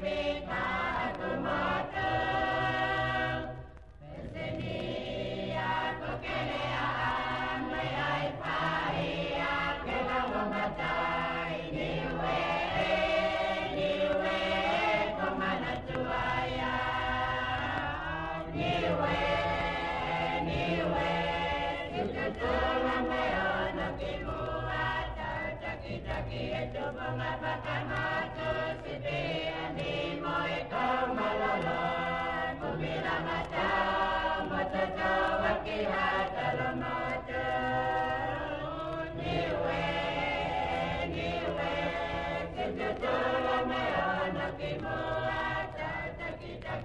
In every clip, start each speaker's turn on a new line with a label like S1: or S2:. S1: Thank you.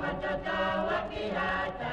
S1: Matoto wakihata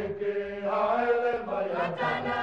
S1: Mike, Ale, Maya, Tana.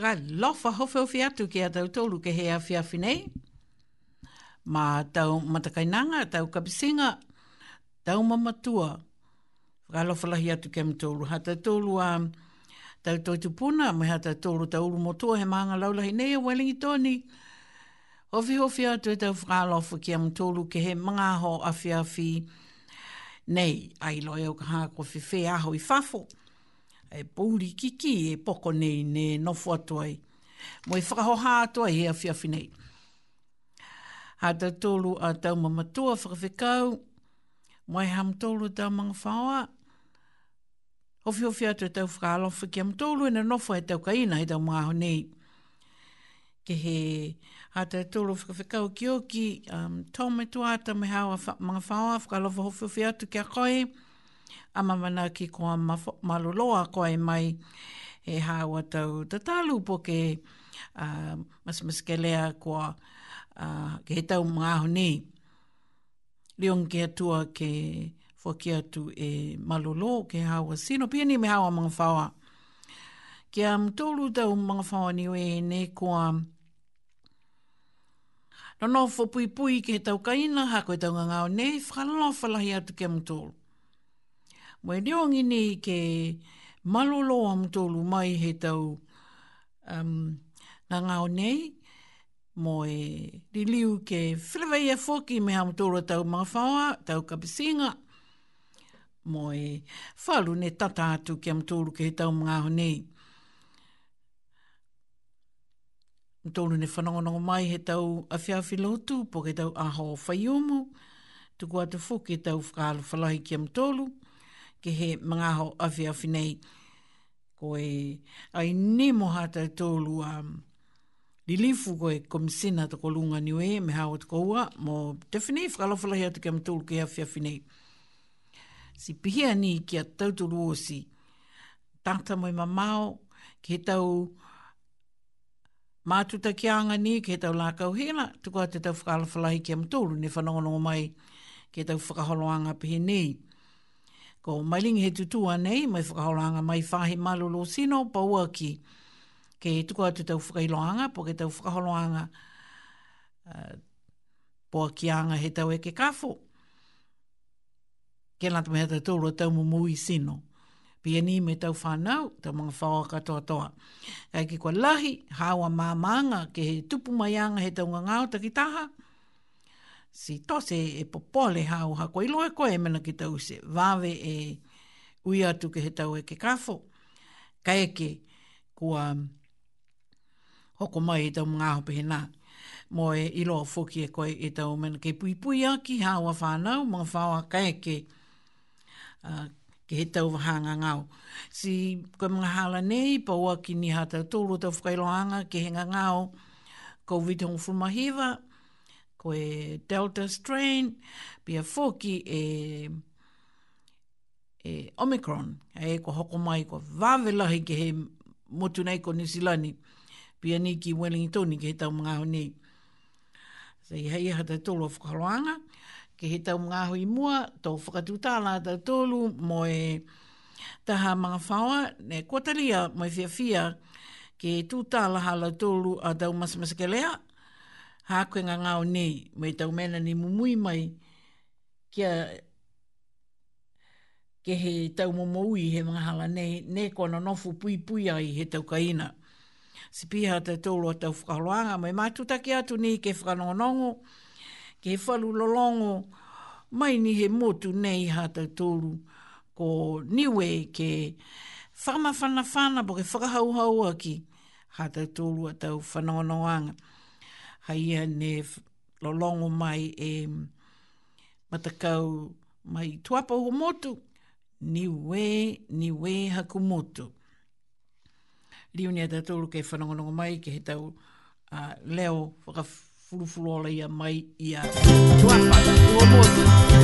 S1: whakalofa hofe o fiatu ki a tau tolu ke hea fiafi nei. Mā tau matakainanga, tau kapisinga, tau mamatua. Whakalofa lahi atu ke mtolu. Ha tau tolu a tau toitu puna, me ha tau tolu tau uru motua he maanga laulahi nei a Wellingi Tony. Hofi hofi atu e tau whakalofa ki a mtolu ke he mga ho a fiafi nei. Ai loe o ka hako fifea ho i Fafo e pouri kiki e poko nei ne nofo atuai. Mo e whakahoha atuai he awhi awhi nei. Ha ta tolu a tau mamatua whakawhikau, mo e ham tolu da mga whaoa, Ofi ofi atu e tau whakaalofa ki am tōlu e na nofo e tau kaina e tau mga aho nei. Ke he ata e tōlu whakawhikau ki oki, um, tō me tuata me hawa wha, mga whaoa whakaalofa ofi ofi atu ki a a mamana ki koa maloloa e mai e hawa tau tatalu po ke uh, mas mas ke lea koa uh, ke he tau mga honi. Leong ke atua ke whoki atu e malolo ke hawa sino pia ni me hawa mga whawa. Ke am tolu tau mga whawa ni e ne koa No no fo pui pui ke tau kaina ha ko e tau nga nga nei fa no la hiatu ke mutolu. Moe reo ngini ke malolo am tolu mai he tau um, ngā ngāo nei, Moe di liu ke whilewai e whoki me am tolu tau mga whawa, tau kapisinga, mo e whalu ne tata atu ke am tolu ke he tau mga ho nei. Mtolu ne whanongonongo mai he tau awhiawhi lotu, po ke tau aho whaiomu, tuku atu whoki tau whakalu whalahi ke am tolu, mtolu ke he mga ho awhi awhi nei. Ko e, ai ne moha tau tōlu a um, lilifu ko e komisina ta ko lunga ni we, me hao ta ko ua, mo te whine, whakalawhalahi atu ke amatūlu ke awhi awhi nei. Si pihia ni ki a tau tōlu o si, tata moi mamao, ke tau mātuta ki anga ni, ke tau lākau hela, tuko a te tau whakalawhalahi ke amatūlu, ne whanongonongo mai, ke tau whakaholoanga pihi nei. Ko mailingi he tutua nei, mai whakahoranga mai whahe malolo sino pa uaki. Ke he tuku atu tau whakailoanga, po ke tau whakaholoanga uh, eh, po kianga he tau e ke kafo. Ke nata mea tau tūra tau mu sino. Pia ni me tau whanau, tau mga whaua katoa toa. Kai ki kua lahi, hawa mā manga, ke he tupu mai anga he tau ngā takitaha. taha, si tose e popole hau ha koe loe koe e mena ki tau se vave e ui atu ke he tau e ke kafo. Ka eke kua hoko mai e tau mga hope he nā. Mo e ilo a fuki e koe e tau mena ke pui pui a ki hau a whānau mga whāwa ka eke ke he tau vahanga ngau. Si koe mga hala nei pa ua ki ni hata tūru tau whakailoanga ke henga ngau COVID-19 mahiwa, ko Delta strain, pia foki e e Omicron, e ko hoko mai ko wawelahi ke he motu nei ko Nisilani, pia ni ki Wellington ke he tau mga ho nei. Sa iha iha te tolo whakaroanga, ke he tau mga ho i mua, tau whakatutala te tolu mo e taha mga whawa, ne kotalia mo e fia fia, ke tūtala la tolu a tau masamasakelea, hākoe ngā ngāo nei, mai tau mena ni mumui mai, kia ke he tau mumui he mga hala nei, ne kona nofu pui pui ai he tau kaina. Si piha te tōloa tau whakaroanga, mai mātutaki atu ni ke whakanongonongo, ke he whalu lolongo, mai ni he motu nei ha tau tōru, ko niwe ke whamawhanawhana, po ke whakahauhau aki, ha tau tōlua tau whanonoanga haia ne lolongo mai e mm, matakau mai tuapa ho motu ni we ni we ha motu liu ni ata tolu ke fanongo mai ke he tau leo fuka fulu fulu ola ia mai ia tuapa ho motu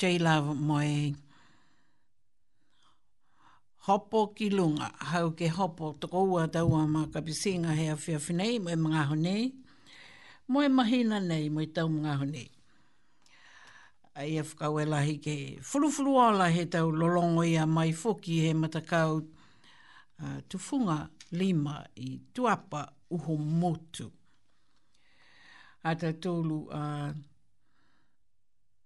S1: J Love moi hopo ki lunga, hau ke hopo toko ua taua ma ka pisinga hea whia whinei moe mga honi, moe mahina nei moe tau mga honi. A ia whakau e lahi ke furufuru ala he tau lolongo ia mai foki he matakau uh, tufunga lima i tuapa uho motu. A tau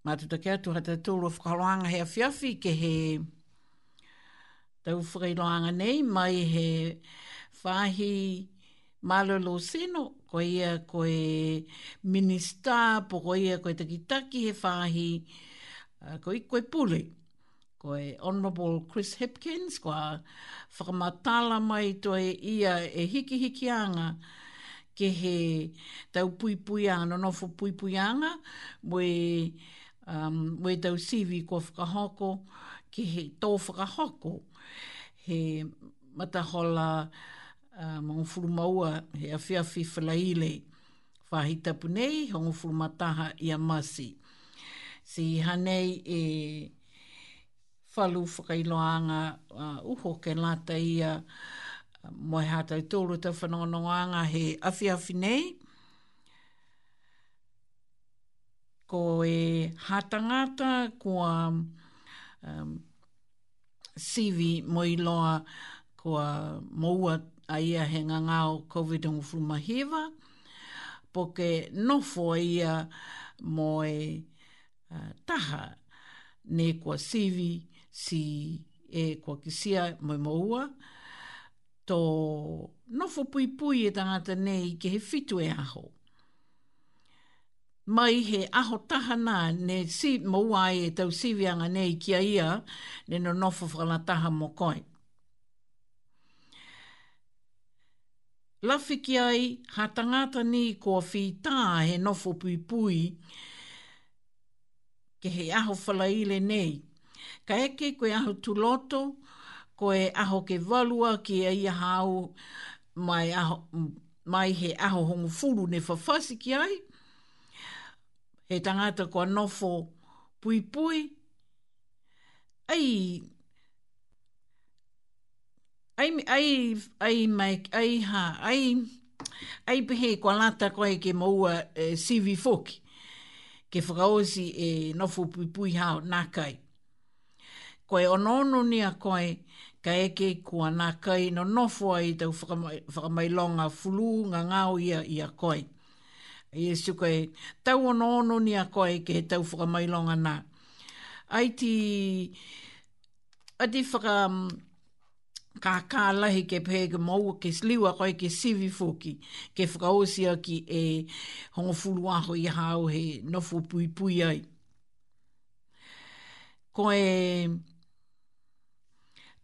S1: Ngā tuta kia tu hata tūru a whakaroanga hea whiawhi ke he tau whakaroanga nei mai he whahi malolo seno ko ia ko e minister po ko ia ko e takitaki he whahi ko i koe pule ko e Honourable Chris Hipkins ko a whakamatala mai to e ia e hiki hiki anga ke he tau pui pui anga no nofo pui pui mo e um, we tau sivi ko whakahoko, ki he tō whakahoko, he matahola um, uh, ngon furu maua, he awhia whi whalaile, whahi tapu nei, ho furu mataha i a masi. Si hanei e whalu whakailoanga uh, uho ke lata ia, uh, Moe hātai tōru tau whanonoanga he awhi nei, ko e hatangata kua um, sivi mo i loa kua moua a ia he ngangao COVID-19 e mahiwa, po ke nofo a ia mo e uh, taha ne kua sivi si e kua kisia mo i moua, to nofo pui pui e tangata nei ke he fitu e aho mai he aho tahana ne si mouai e tau sivianga nei kia ia ne no nofo whanataha mo koi. Lafi ki ai, ha tangata ni kua whītā he nofo pui pui ke he aho whalaile nei. Ka eke koe aho loto, koe aho ke valua ki a ia hao mai, aho, mai he aho hongu furu ne whawhasi ki ai, he tangata kua nofo pui pui. Ai, ai, ai, ai, mai, ai, ha, ai, ai pehe kua lata koe ke maua e, CV Foki, ke whakaosi e nofo pui pui hao nākai. Koe onono ni a koe, ka eke kua nākai no nofo ai tau whakamailonga fulu ngā ngāo ia ia koe. Koe. Yesu koe, tau ono ono ni a koe ke he tau whakamailonga nā. Ai ti, a ti whaka mm, kā kā lahi ke pē ke maua ke sliwa koe ke sivi fōki, ke whakaosi ki e hongo fulu aho i hao he nofu pui pui ai. Koe,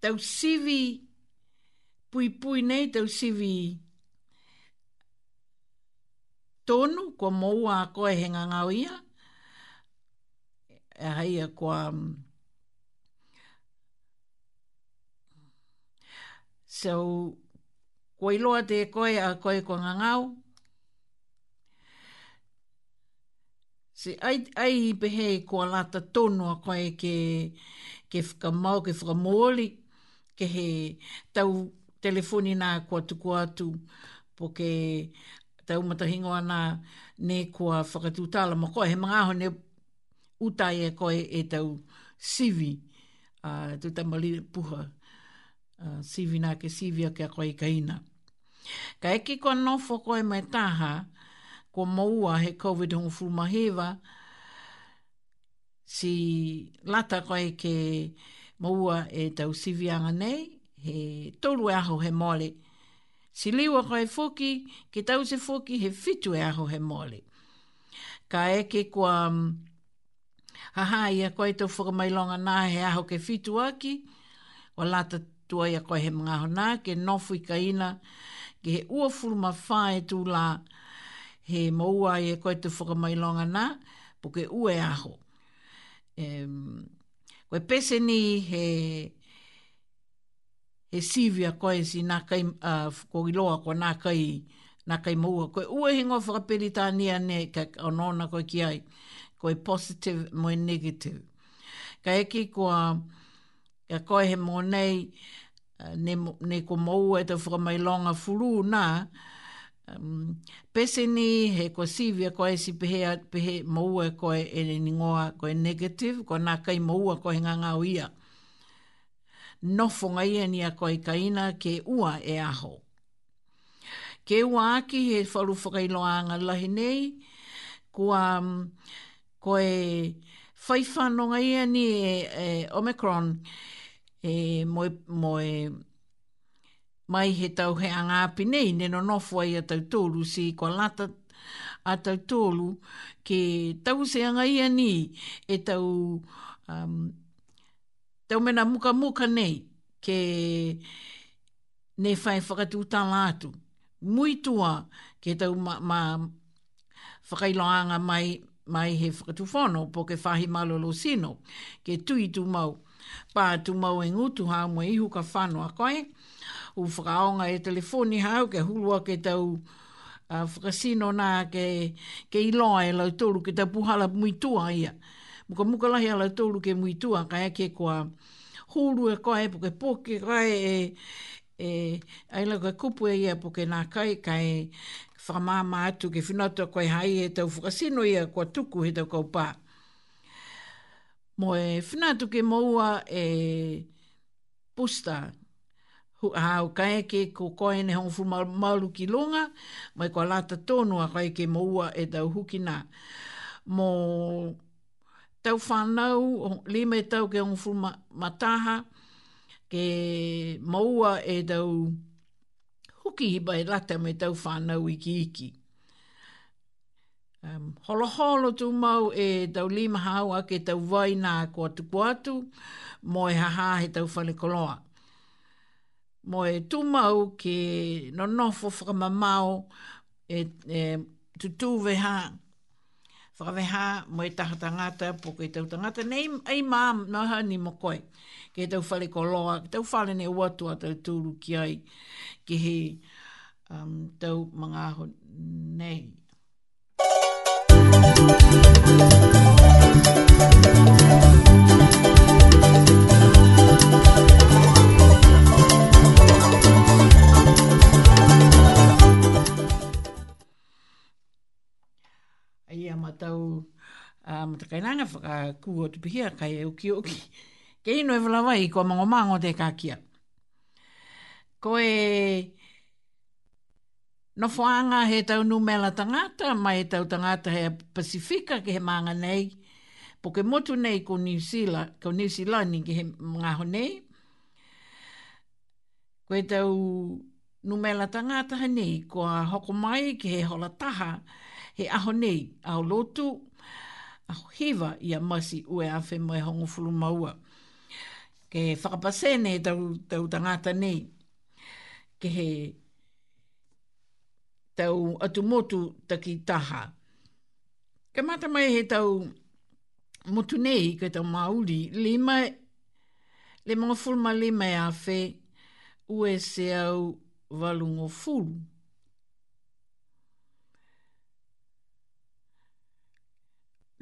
S1: tau sivi pui pui nei, tau sivi pui pui nei, tonu ko moua a koe he ngangau ia. E haia kua... Mm, so, kua iloa te koe a koe kua ngangau. Si, ai, ai i pehe kua lata tonu a koe ke, ke whakamau, ke whakamuoli, ke he tau telefoni nā kua tuku atu po ke tau matahingo ana ne kua whakatūtala mo koe, he mga aho ne utai e koe e tau sivi, uh, tu ta mali puha uh, sivi nā ke sivi a kia koe kaina. Ka eki kua nofo koe mai taha, kua maua he COVID hongo fulmahewa, si lata koe ke maua e tau sivi anga nei, he tolu e aho he mole, Si liwa ko e foki, ki tau se foki, he fitu e aho he mole. Ka eke kua mm, haha ia koe tau whakamailonga nā he aho ke fitu aki, o lata tua ia koe he mga ho nā, ke nofu i ka ina, ke he ua furuma whā e tū la, he maua ia e koe tau whakamailonga nā, po ke ue aho. E, koe pese ni he... he e sivi a koe si nā kai ko i loa ko nā kai nā kai maua. Koe ua hingo whakapiri tānia ne ka onona ko ki ai. Koe positive mo e negative. Ka eki kua ka koe he mōnei nei ne, ne ko maua e te whakamailonga furu nā um, pese ni he ko sivi a koe si pehe, pehe maua ko e ni ngoa koe negative ko nā kai maua koe ngā ngā uia. ia nofunga ia e ni a koe kaina ke ua e aho. Ke ua aki he wharu whakailoanga lahi nei, kua um, koe whaifanonga ia e ni e, e Omicron, e, moe, moe, mai he tau he anga api nei, neno nofua ia tau tōru si kua lata a tau tōru, ke tau se anga ia e ni e tau um, tau mena muka muka nei ke ne fai whakatū tā lātu. Mui tua ke tau ma, ma whakailoanga mai, mai he whakatū whono po ke whahi malolo sino ke tui tu mau. Pā tu mau e ngutu hā mua ihu ka whanua koe. U whakaonga e telefoni hau ke hulua ke tau uh, whakasino nā ke, ke iloa e lau tolu ke tau puhala mui tua ia muka muka lahi ala tōru ke mui tua, ka ea ke kua hōru e kwa e poke poke kai e, e, e, aila kua kupu e ia poke nā kai kai e whamāma atu ke whinata kua hai e tau whukasino ia kua tuku he tau kaupā. Mo e whinatu ke maua e pusta hau kai ke ko koe ne hong fuma malu ki longa, mai kua lata tonu a kai ke maua e tau hukina. Mo tau whanau, le mai tau ke ongo mataha, ke maua e tau huki hiba e lata mai tau whanau iki iki. Um, holo holo tu mau e tau lima hau a ke tau vai nā kua tuku atu, mo e haha he tau whanikoloa. Mo e tu mau ke no nofo whakamamau e, e tutuwe haa, whakaweha mo e taha tangata po koe tau tangata. Nei, ei mā, noha ni mo koe, kei tau whale ko loa, ke tau whale ne uatua tau tūru ki ai, ke he um, tau mga aho nei. Thank you. a matau a uh, kainanga whaka kuo tu pihia kai e uki uki. Ke ino e wala wai ko mango mango te kakia. Ko e no whaanga he tau nu mela tangata, mai he tau tangata he Pasifika ke he maanga nei, po ke motu nei ko New Zealand, ko New Zealand ni ke he ngaho nei. Ko e tau nu mela tangata ha nei, ko a hoko mai ke he hola taha, he aho nei ao lotu a hewa i a masi ue a whemo hongo fulu maua. Ke whakapase ne tau, tau tangata nei. Ke he tau atu motu taki taha. Ke mata mai he tau motu nei ke tau mauri lima le mga fulma lima e a whe ue se au valungo fulu.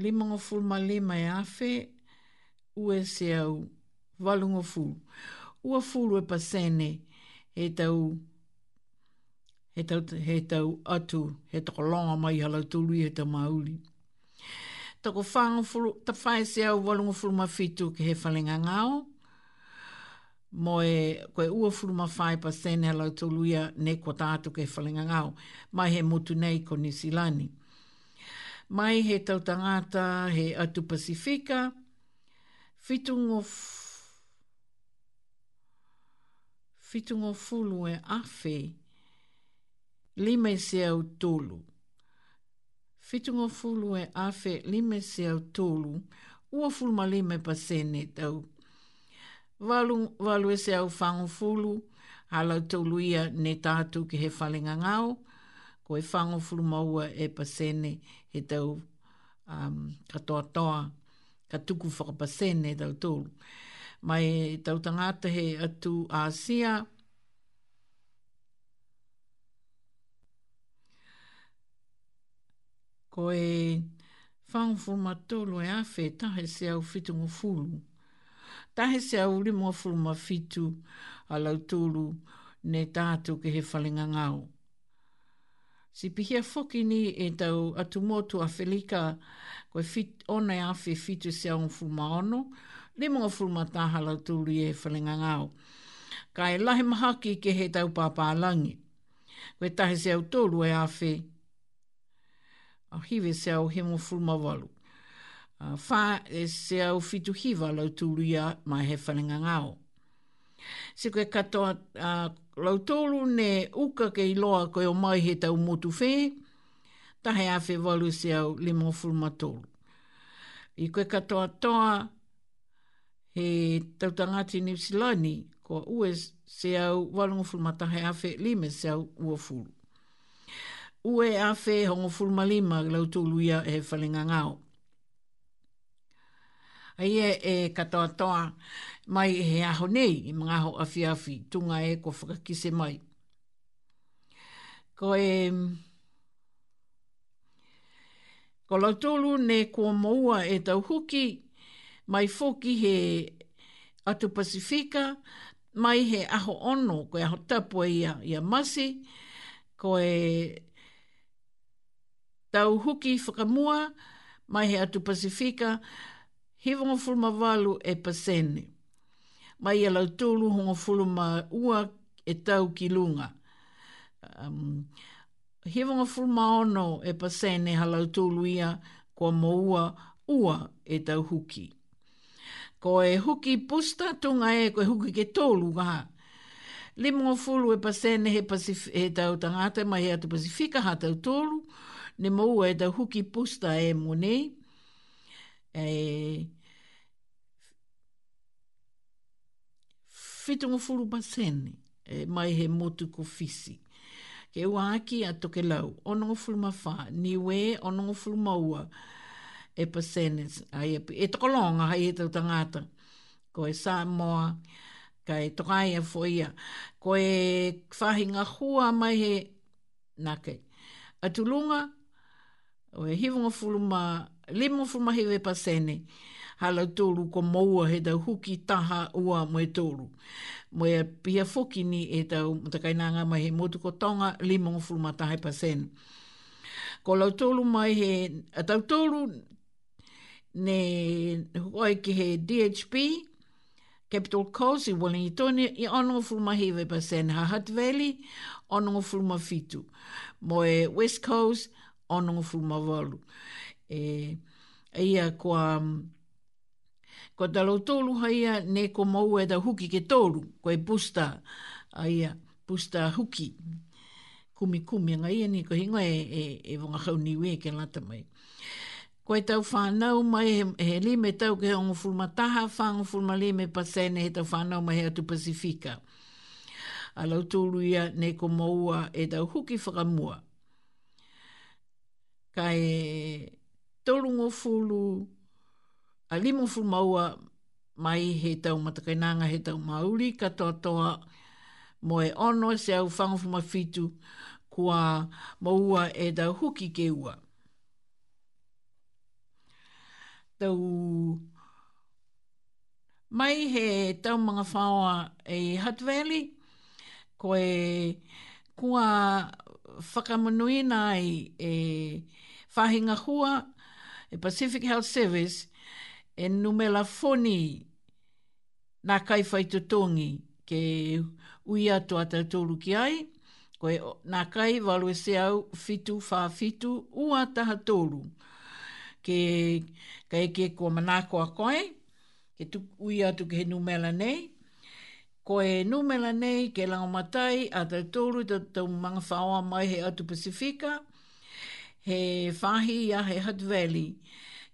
S1: lima ngā fulu ma lima e awhi, ua se au, walu ngā fulu. Ua fulu e pasene, he tau, he tau, he tau atu, he tako longa mai halau tului, he tau mauli. Tako whanga fulu, ta whae se au, walu ngā ma fitu, ke he whalinga ngāo, mo e koe ua furu ma whae pa sene halau tuluia ne ko tātu ke whalinga ngau, mai he motu nei ko Nisilani. Nisilani mai he tau tangata he atu Pasifika, fitungo f... fitungo fulu e afe, lima e se au tolu. Fitungo fulu e afe, lima e se au tolu, ua fulu ma lima e pasene tau. Walu, walu e se au fangu fulu, halau tolu ia ne tatu ki he falenga ngao, o e whango furu maua e pasene he tau um, katoa toa, ka tuku whakapasene e tau tōru. Mai e tau tangata he atu āsia, ko e whango furu matolo e awhe, tahe se au fitu ngu furu. Tahe se au limo furu ma fitu a lau tōru, ne tātou ke he whalinga ngāo. Si pihia foki ni e tau atu motu a Felika koe fit, onai e awhi fitu se on fumaono, le mga fumataha la tūri e whalinga ngāo. Ka e lahi maha ki ke he tau pāpā langi. Koe tahi se au tōru e awhi, a hive se au he mga fumawalu. Whā e se au fitu hiva la tūri mai he whalinga ngāo. Se koe katoa lautolu ne uka ke iloa koe o mai he tau motu whē, tahe a whē walu se au le mōfuru matolu. I koe katoa toa he tautangati New Zealand ko ue se au walungo fulma tahe a whē lima se au ua fulu. Ue a whē hongo fulma lima lautolu ia he whalinga ngāo ai e, e katoa toa mai he aho nei, i mga aho afi afi, tunga e ko whakakise mai. Ko e... Ko lautolu ne ko moua e tau huki, mai foki he atu Pasifika, mai he aho ono, ko e aho tapua ia, ia masi, ko e tau huki whakamua, mai he atu Pasifika, hivonga fuluma walu e pasene. Mai e lau tūlu honga fuluma ua e tau ki lunga. Um, hivonga fuluma ono e pasene ha lau tūlu ia kua moua ua e tau huki. Ko e huki pusta tunga e ko e huki ke tōlu gaha. Limonga fulu e pasene he, pasif, he tau tangata mai e atu pasifika ha tau tōlu. Ne moua e tau huki pusta e monei e fitungu furu baseni e mai he motu ko fisi. Ke ua ato a toke lau, onongo furu mawha, ni we onongo furu maua e paseni. Ai, e, e toko longa hai e tau tangata. Ko e sā moa, ka e toka ia fo ia. Ko e whahinga hua mai he nakei. Atulunga, o e hivunga furu maa, limo fumahi le pasene. Hala tōru ko maua he da huki taha ua moe mo e pia foki ni e tau mutakainanga mai he motu ko tonga limo fumahi pasene. Ko lau tōru mai he, tau tolu ne hoi ki he DHP, Capital Coast i wali i tōne i anonga fulmahi i wepa sen ha Hutt Valley, anonga fulma fitu. Mo e West Coast, anonga fulma walu e ia kua kua talo tolu haia ne ko mau e da huki ke tolu ko e pusta aia pusta huki kumi kumi nga ia ni ko hingo e, e, e wonga hau niwe ke lata mai Koe tau whanau mai he, li me tau ke hongo fulmataha, whango fulmali me pasene he tau whanau mai atu Pasifika. A lau tūlu ia ne ko moua e tau huki whakamua. Ka e tolungo fulu, a limo fulu maua mai he tau matakainanga, he tau mauri, katoa toa mo e ono se au whanga fuma fitu kua maua e da huki ke ua. Tau mai he tau mga whaua e Hutt Valley, ko e kua whakamanuina e, e whahinga hua e Pacific Health Service e numela foni nā kai whaitotongi ke ui ato a tautoru ki ai, koe na kai walu e se au fitu whā fitu ua taha tōru. Ke ka ke kua manako a koe, ke tu, ui atu ke he numela nei, koe numela nei ke langomatai a tautoru tau mga whaoa mai he atu Pasifika, Pasifika, he whahi a he Hutt Valley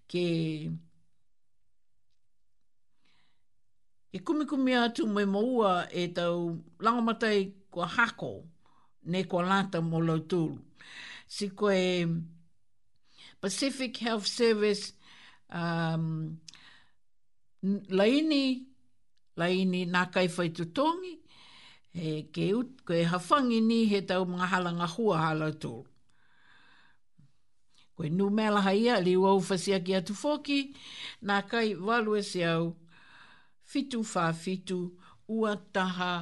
S1: ke ke kumikumi atu me maua e tau langamatai kua hako ne kua lata mo lautulu. Si koe Pacific Health Service um, laini, laini nā kaiwhai tutongi, e, ke, ut, ke hawhangi ni he tau mga halanga hua halautulu. Koe nu mea laha ia li wau fasia ki atu foki, nā kai walu e se au, fitu fā fitu ua taha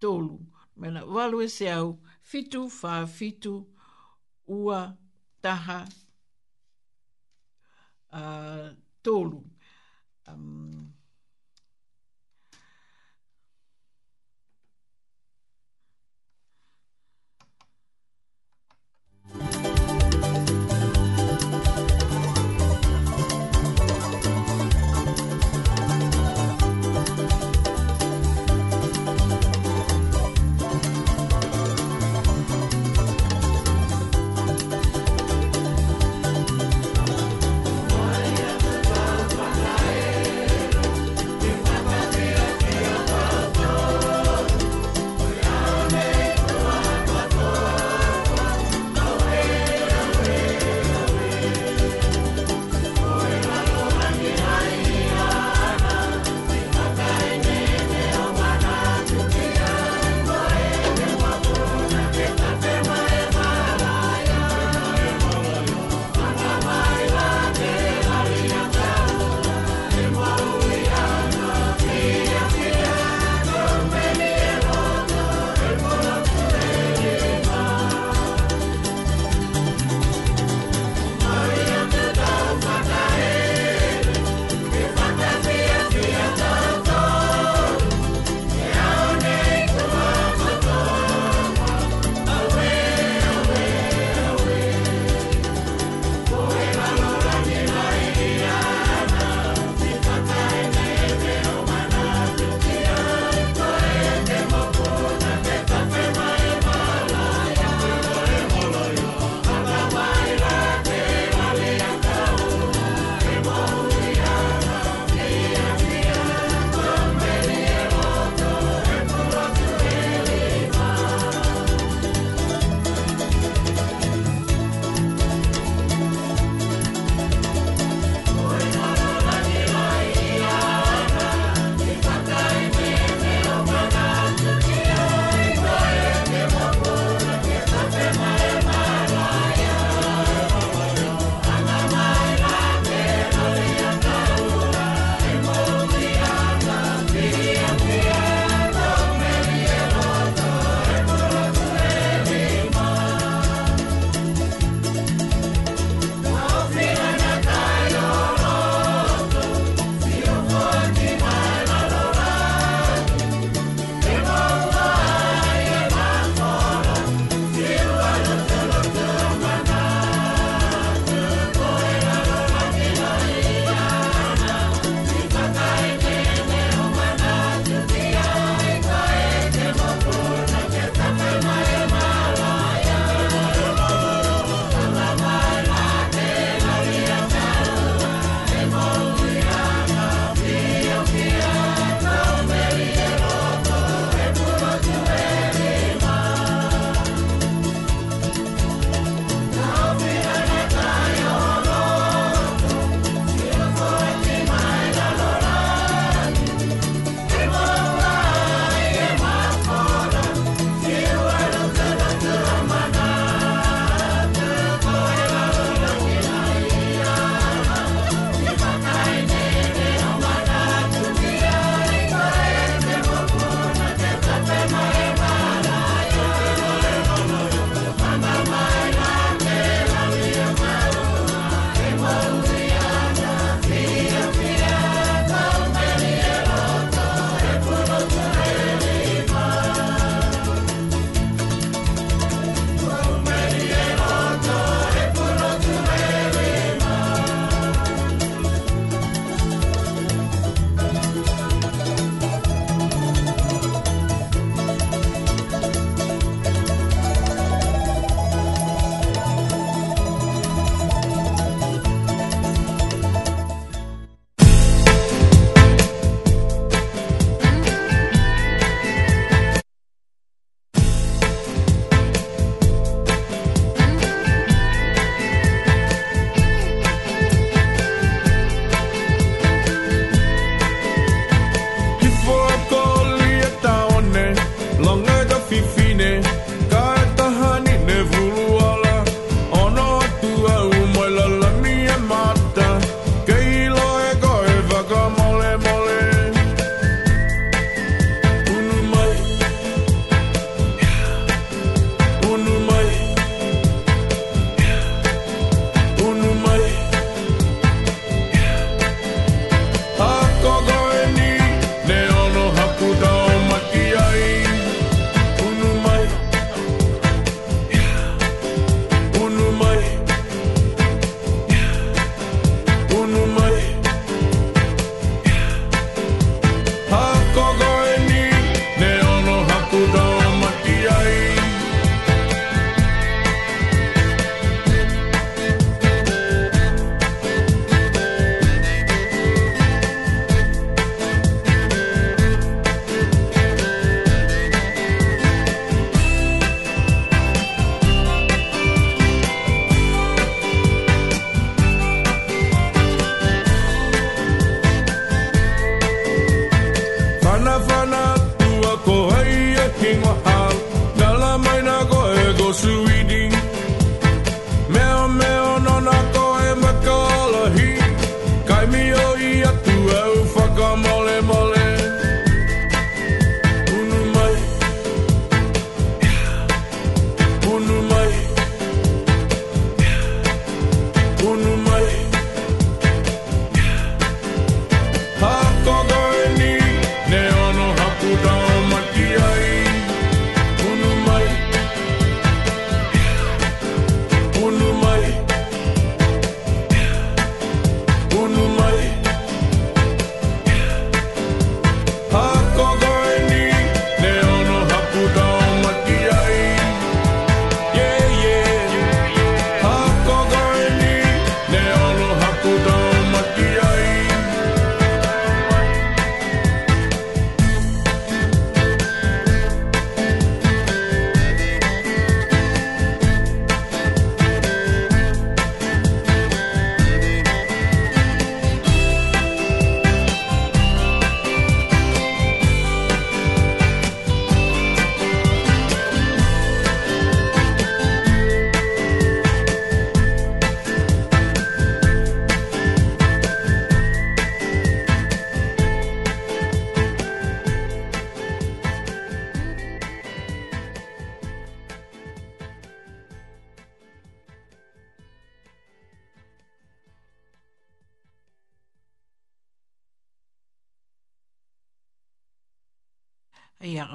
S1: tolu. Mena walu e se au, fitu fā fitu ua taha uh, tolu.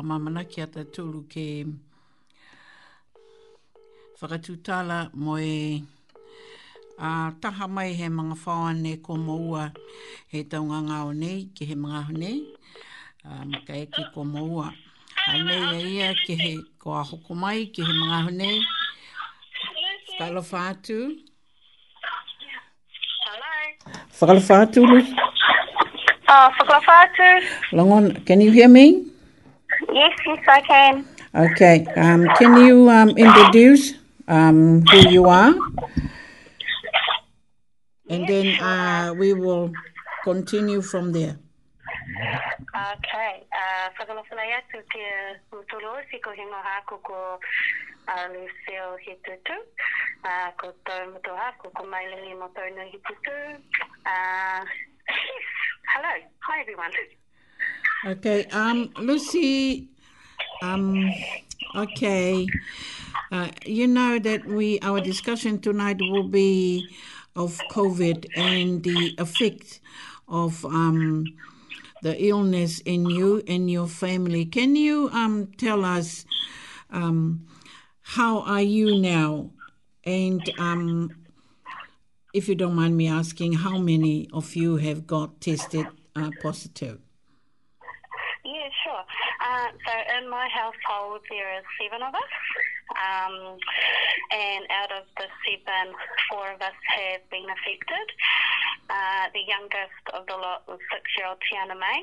S1: mamana ki ata tolu ke whakatutala mo e a taha mai he mga whaone ko maua he taunga ngā nei ki he mga ho nei a maka eke ko maua a nei a ia ki he ko a hoko mai ki he mga ho nei Hello, Fatu. Hello. Fatu. Ah, oh, Fatu.
S2: can you hear me? Yes, yes, I can.
S1: Okay. Um, can you um, introduce um, who you are? And then uh, we will continue from there.
S2: Okay. Whakanawhanai atu te utoro si ko hingo hāko ko Lucille he ko tau moto hāko ko Mailele mo tau no he Hello. Hi, everyone.
S1: Okay, um, Lucy, um, okay, uh, you know that we our discussion tonight will be of COVID and the effect of um, the illness in you and your family. Can you um, tell us um, how are you now? And um, if you don't mind me asking, how many of you have got tested uh, positive?
S2: Uh, so in my household, there are seven of us, um, and out of the seven, four of us have been affected. Uh, the youngest of the lot was six-year-old Tiana May.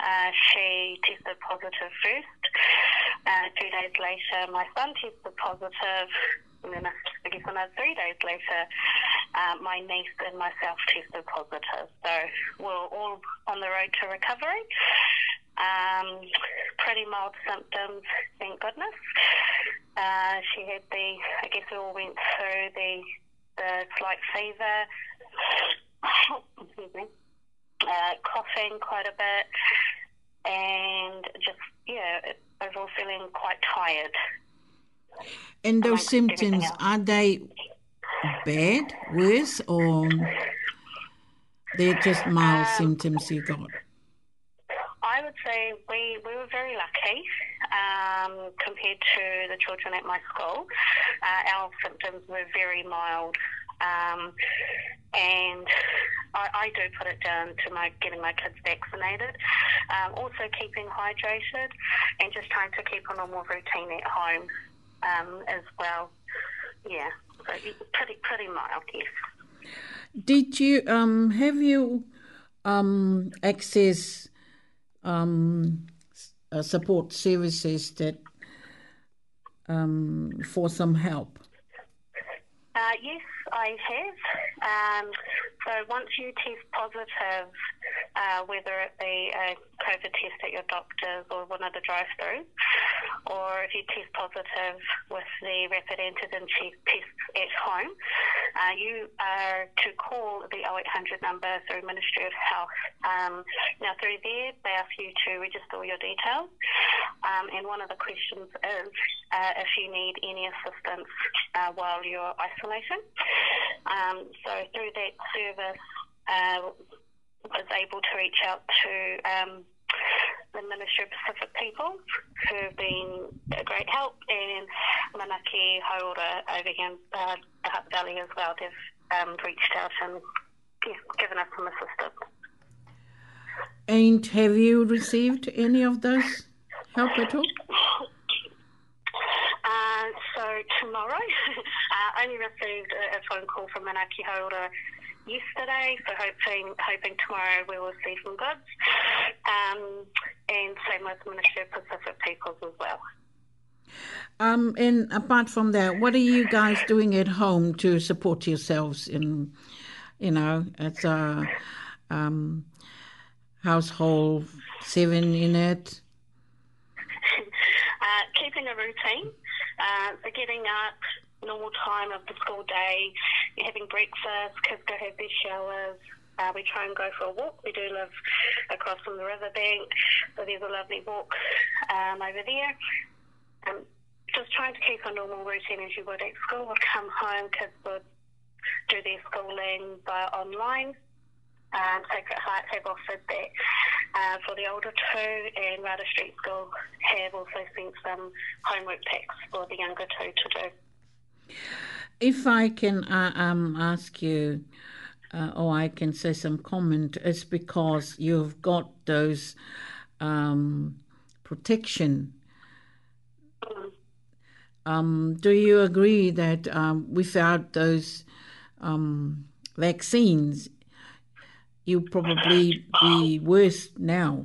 S2: Uh, she tested positive first. Uh, two days later, my son tested positive, and then I guess another three days later, uh, my niece and myself tested positive. So we're all on the road to recovery um, pretty mild symptoms, thank goodness. Uh, she had the, I guess we all went through the, the slight fever, excuse me, uh, coughing quite a bit, and just, yeah, overall feeling quite tired.
S1: And those symptoms, are they bad, worse, or they're just mild um, symptoms you got?
S2: I would say we, we were very lucky um, compared to the children at my school. Uh, our symptoms were very mild. Um, and I, I, do put it down to my getting my kids vaccinated, um, also keeping hydrated, and just trying to keep a normal routine at home um, as well. Yeah, so pretty pretty mild, yes.
S1: Did you um, have you um, access um, uh, support services that um, for some help?
S2: Uh, yes, I have. Um, so once you test positive uh, whether it be a COVID test at your doctor's or one of the drive-throughs, or if you test positive with the rapid antigen test at home, uh, you are to call the 0800 number through Ministry of Health. Um, now through there, they ask you to register all your details, um, and one of the questions is uh, if you need any assistance uh, while you're isolating. Um, so through that service, uh, was able to reach out to um, the Ministry of Pacific People, who have been a great help, and Manaki Haora over here in uh, the Hutt Valley as well. They've um, reached out and yeah, given us some assistance.
S1: And have you received any of those help at all?
S2: Uh, so tomorrow, uh, I only received a, a phone call from Manaki Haora yesterday, so hoping hoping tomorrow we will see some goods. Um, and same with Ministry of Pacific Peoples as well.
S1: Um, and apart from that, what are you guys doing at home to support yourselves in, you know, it's a uh, um, household seven in it?
S2: Uh, keeping a routine, uh, so getting up, normal time of the school day, you're having breakfast, kids go have their showers. Uh, we try and go for a walk. We do live across from the riverbank, so there's a lovely walk um, over there. Um, just trying to keep a normal routine as you would at school. Would come home, kids would do their schooling by online. Um, Sacred Heart have offered that uh, for the older two, and Rada Street School have also sent some homework packs for the younger two to do.
S1: If I can uh, um, ask you, uh, or I can say some comment, it's because you've got those um, protection. Um, do you agree that um, without those um, vaccines, you'll probably be worse now?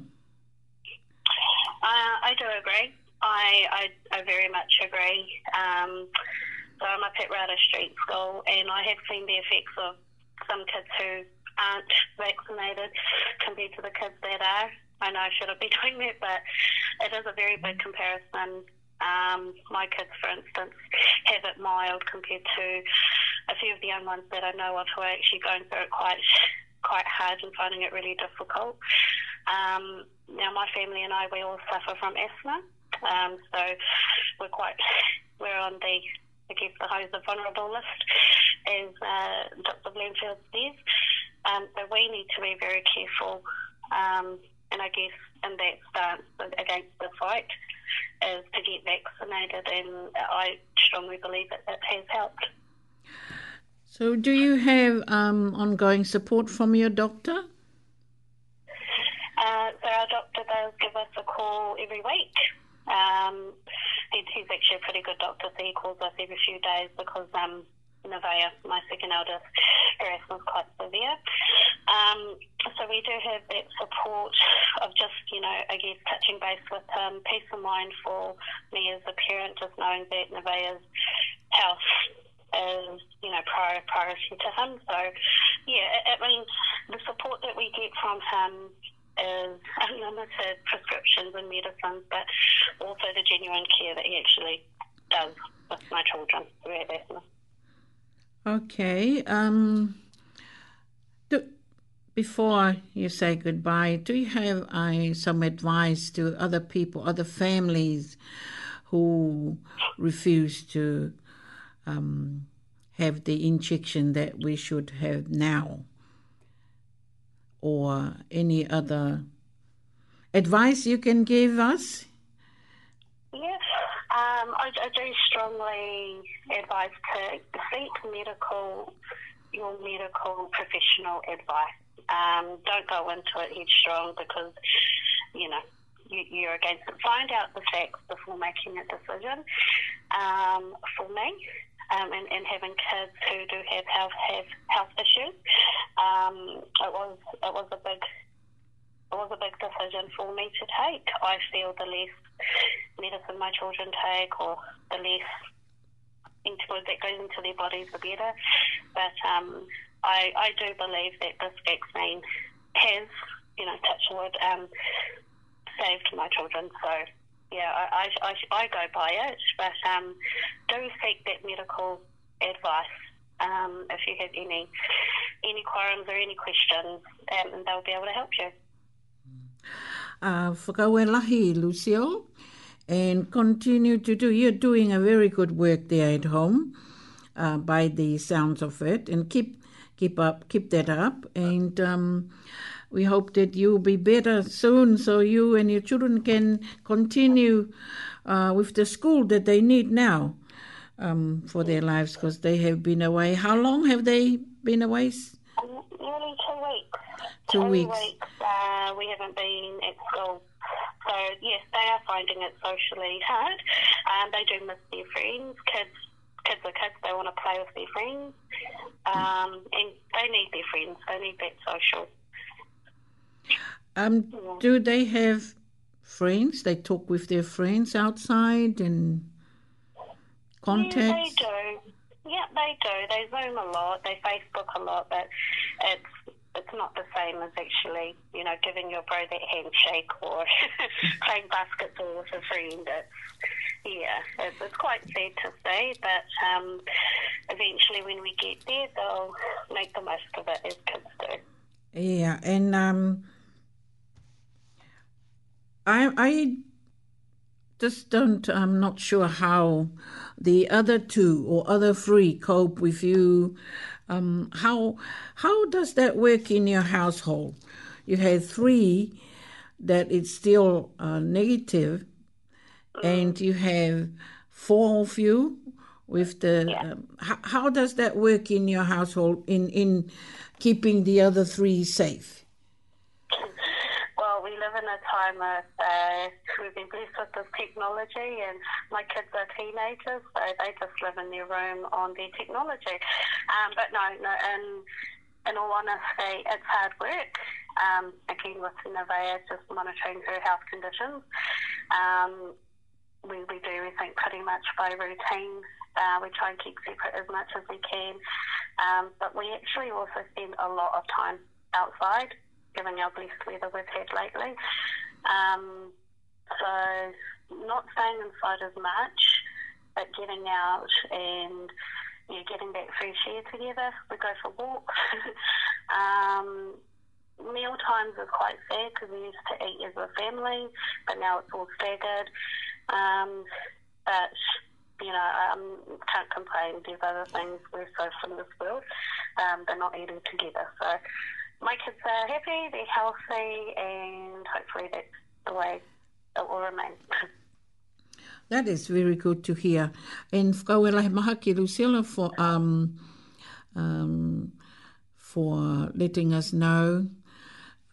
S2: Uh, I do agree. I, I, I, very much agree. Um, so I'm up at Rada Street School, and I have seen the effects of some kids who aren't vaccinated compared to the kids that are. I know I shouldn't be doing that, but it is a very big comparison. Um, my kids, for instance, have it mild compared to a few of the young ones that I know of who are actually going through it quite quite hard and finding it really difficult. Um, now, my family and I, we all suffer from asthma, um, so we're quite we're on the guess the Housing Vulnerable List is uh, Dr. Bloomfield's disease. Um, so we need to be very careful, um, and I guess in that stance against the fight is to get vaccinated, and I strongly believe that that has helped.
S1: So, do you have um, ongoing support from your doctor?
S2: Uh, so, our doctor does give us a call every week. Um, he's actually a pretty good doctor, so he calls us every few days because um, Nevaeh, my second eldest, her asthma is quite severe. Um, so we do have that support of just, you know, I guess touching base with him. Peace of mind for me as a parent, just knowing that Nevaeh's health is, you know, prior, priority to him. So, yeah, I mean, the support that we get from him is unlimited prescriptions and medicines, but also the genuine care that he actually does with my children who asthma. Okay. Um, do,
S1: before you say goodbye, do you have uh, some advice to other people, other families who refuse to um, have the injection that we should have now? or any other advice you can give us?
S2: Yes, um, I, I, do strongly advise to seek medical, your medical professional advice. Um, don't go into it headstrong because, you know, you, are against it. Find out the facts before making a decision. Um, for me, um, and, and having kids who do have health have health issues. Um, it was it was a big it was a big decision for me to take. I feel the less medicine my children take, or the less intuitive that goes into their bodies, the better. But um, I I do believe that this vaccine has you know touch wood um, saved my children. So yeah, I, I, I, go by it, but um, do seek that medical advice um, if you have any any quorums or any questions, um, and they'll be able to help you. Uh, whakawelahi,
S1: Lucio, and continue to do. You're doing a very good work there at home, uh, by the sounds of it, and keep keep up, keep that up, and. Um, we hope that you'll be better soon so you and your children can continue uh, with the school that they need now um, for their lives because they have been away. How long have they been
S2: away? Um, nearly two weeks. Two, two weeks. weeks uh, we haven't been at school. So, yes, they are finding it socially hard. Um, they do miss their friends. Kids kids are kids, they want to play with their friends, um, and they need their friends, they need that social
S1: um, do they have friends? They talk with their friends outside and contacts?
S2: Yeah, they do. Yeah, they do. They Zoom a lot. They Facebook a lot, but it's it's not the same as actually, you know, giving your bro that handshake or playing basketball with a friend. It's, yeah, it's, it's quite sad to say, but um, eventually when we get there, they'll make the most of it as kids
S1: do. Yeah, and um, I, I just don't, I'm not sure how the other two or other three cope with you. Um, how, how does that work in your household? You have three that is still uh, negative, and mm. you have four of you with
S2: the yeah. um, how,
S1: how does that work in your household in in keeping the other three safe
S2: we live in a time of uh, we've been blessed with this technology, and my kids are teenagers, so they just live in their room on their technology. Um, but no, no, and in all honesty, it's hard work. Um, again, with Nevaeh, just monitoring her health conditions. Um, we, we do everything pretty much by routine. Uh, we try and keep separate as much as we can. Um, but we actually also spend a lot of time outside given your blessed weather we've had lately. Um, so not staying inside as much, but getting out and you know, getting that fresh air together. We go for walks. um, meal times are quite sad because we used to eat as a family, but now it's all staggered. Um, but you know, I um, can't complain. There's other things we're so from this world, um, they're not eating together. So my kids are happy, they're healthy, and hopefully that's the way it will remain.
S1: That is very good to hear. And whakauela he maha ki Lucilla for, um, um, for letting us know,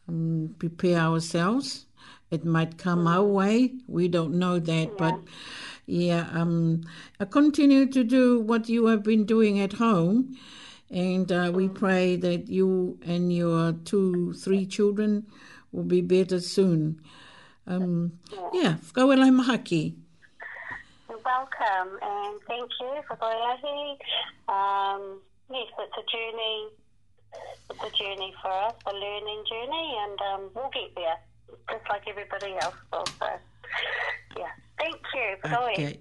S1: um, prepare ourselves. It might come mm. our way. We don't know that. Yeah. But, yeah, um, continue to do what you have been doing at home. Uh, And uh, we pray that you and your two, three children will be better soon. Um, yeah,
S2: whakawelai mahaki. Welcome and thank you for koiahi. Um, yes, it's a journey. It's a journey for us, a learning journey, and um, we'll get there, just like everybody else will. So, yeah, thank you. Okay.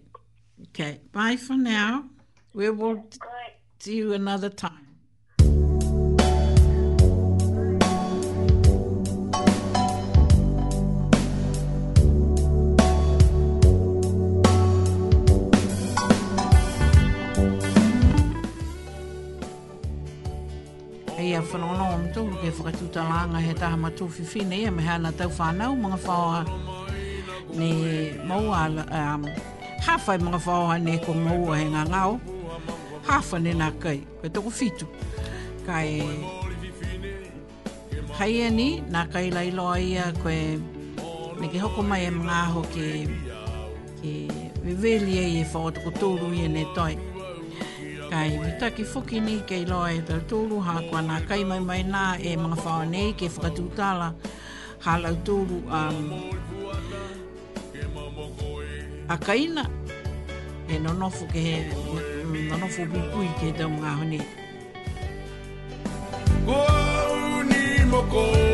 S2: Okay, bye for now.
S1: We
S2: will.
S1: to you another time. ia whanono o mtu ke whakatuta langa he taha matu whiwhine ia me hana tau whanau mga whaoha ne maua um, hawhai mga whaoha ne ko maua he ngā ngau hafa ne nā kai, koe tōku whitu. Kai, hai e nā kai lailoa ia koe, ne ke hoko mai e mga aho ke, ke weweli e i e whao tōku tōru i ne toi. Kai, mitaki ki whuki ni ke iloa e tau tōru, hā kua nā kai mai mai nā e mga whao nei ke whakatūtala, hā lau tōru a... Um, a kaina, e nonofu ke he, nɔnɔfo bi ku ike dɛm ahone. Oh, ni moko.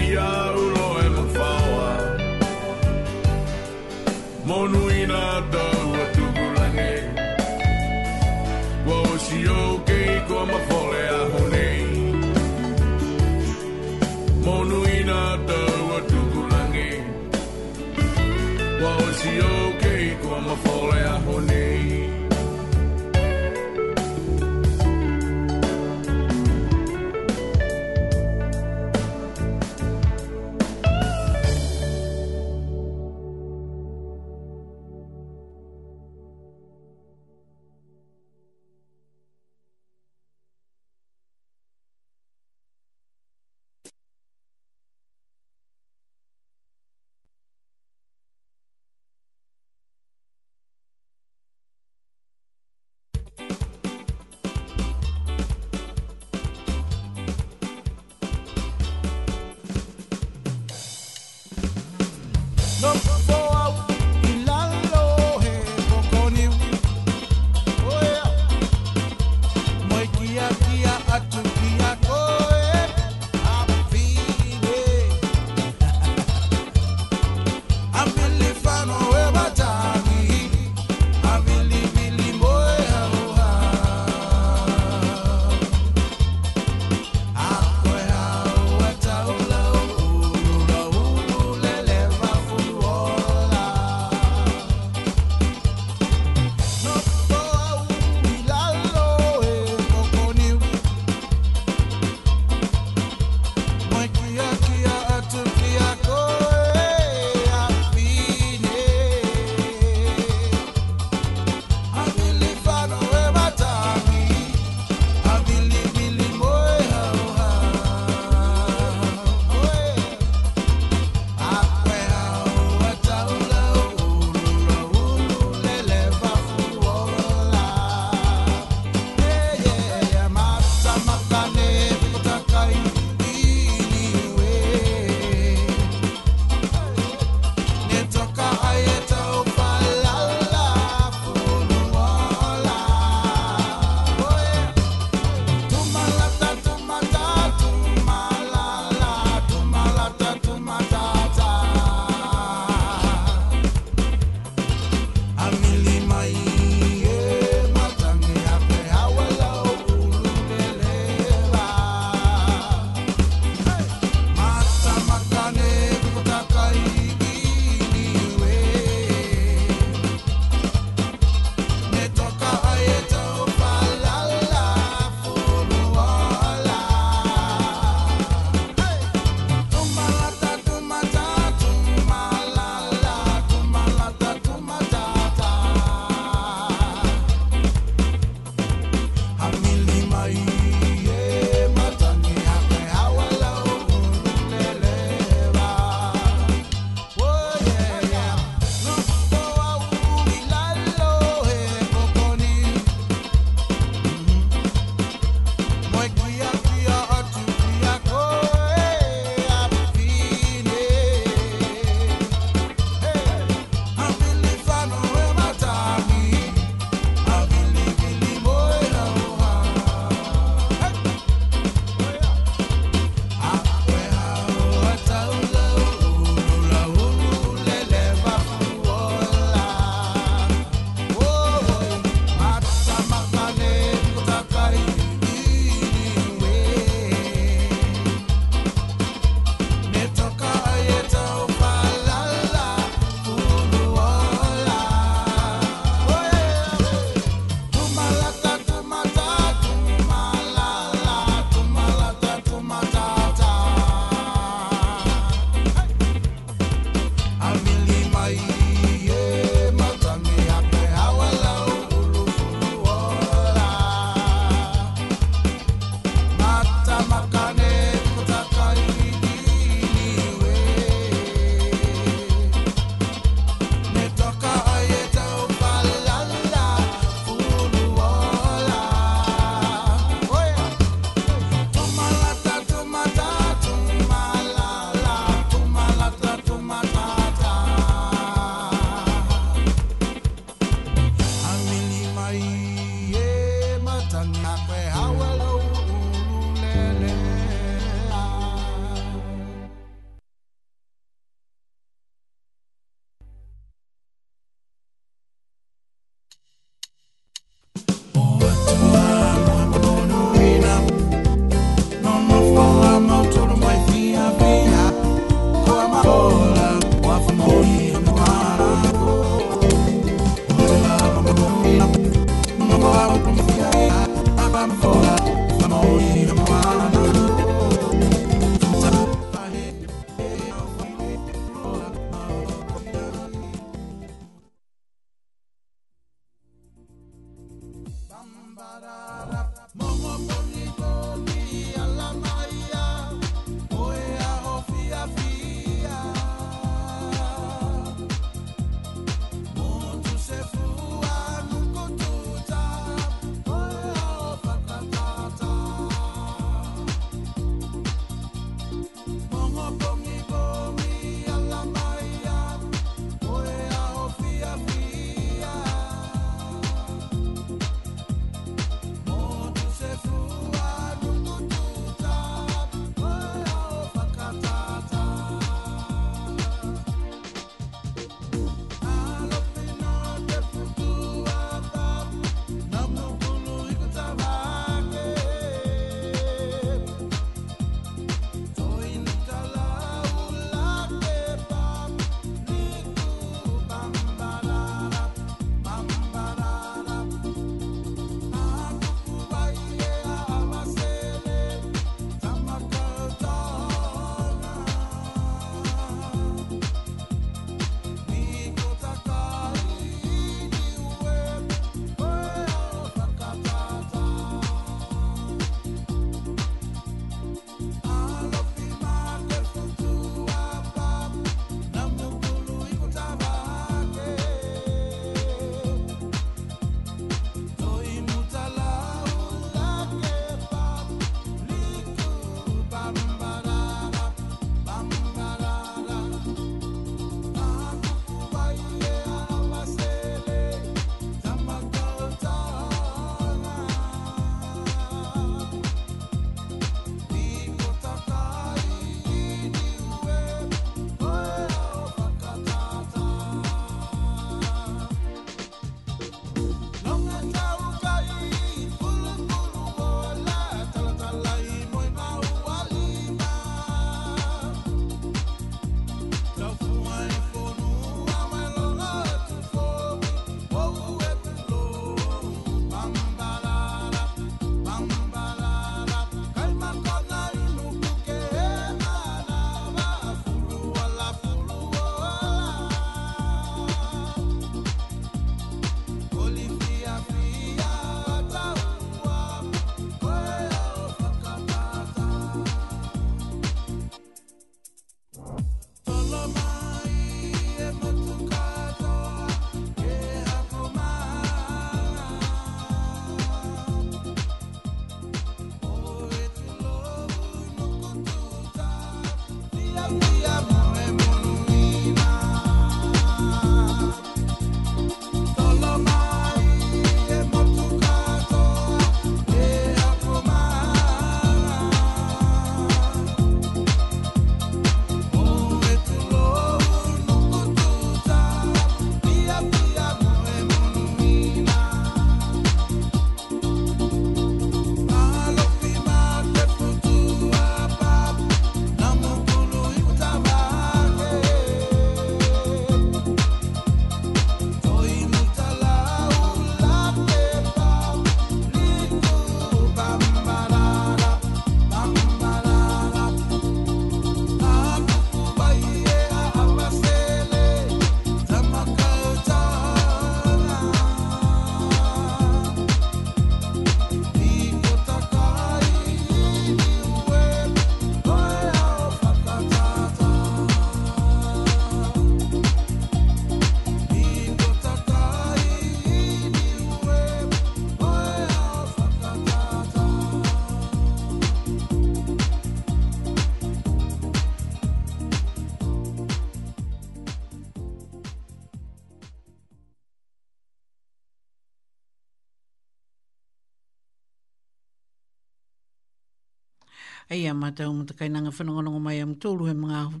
S3: tau mo te kainanga whanonganonga mai am tōru he mga ahu.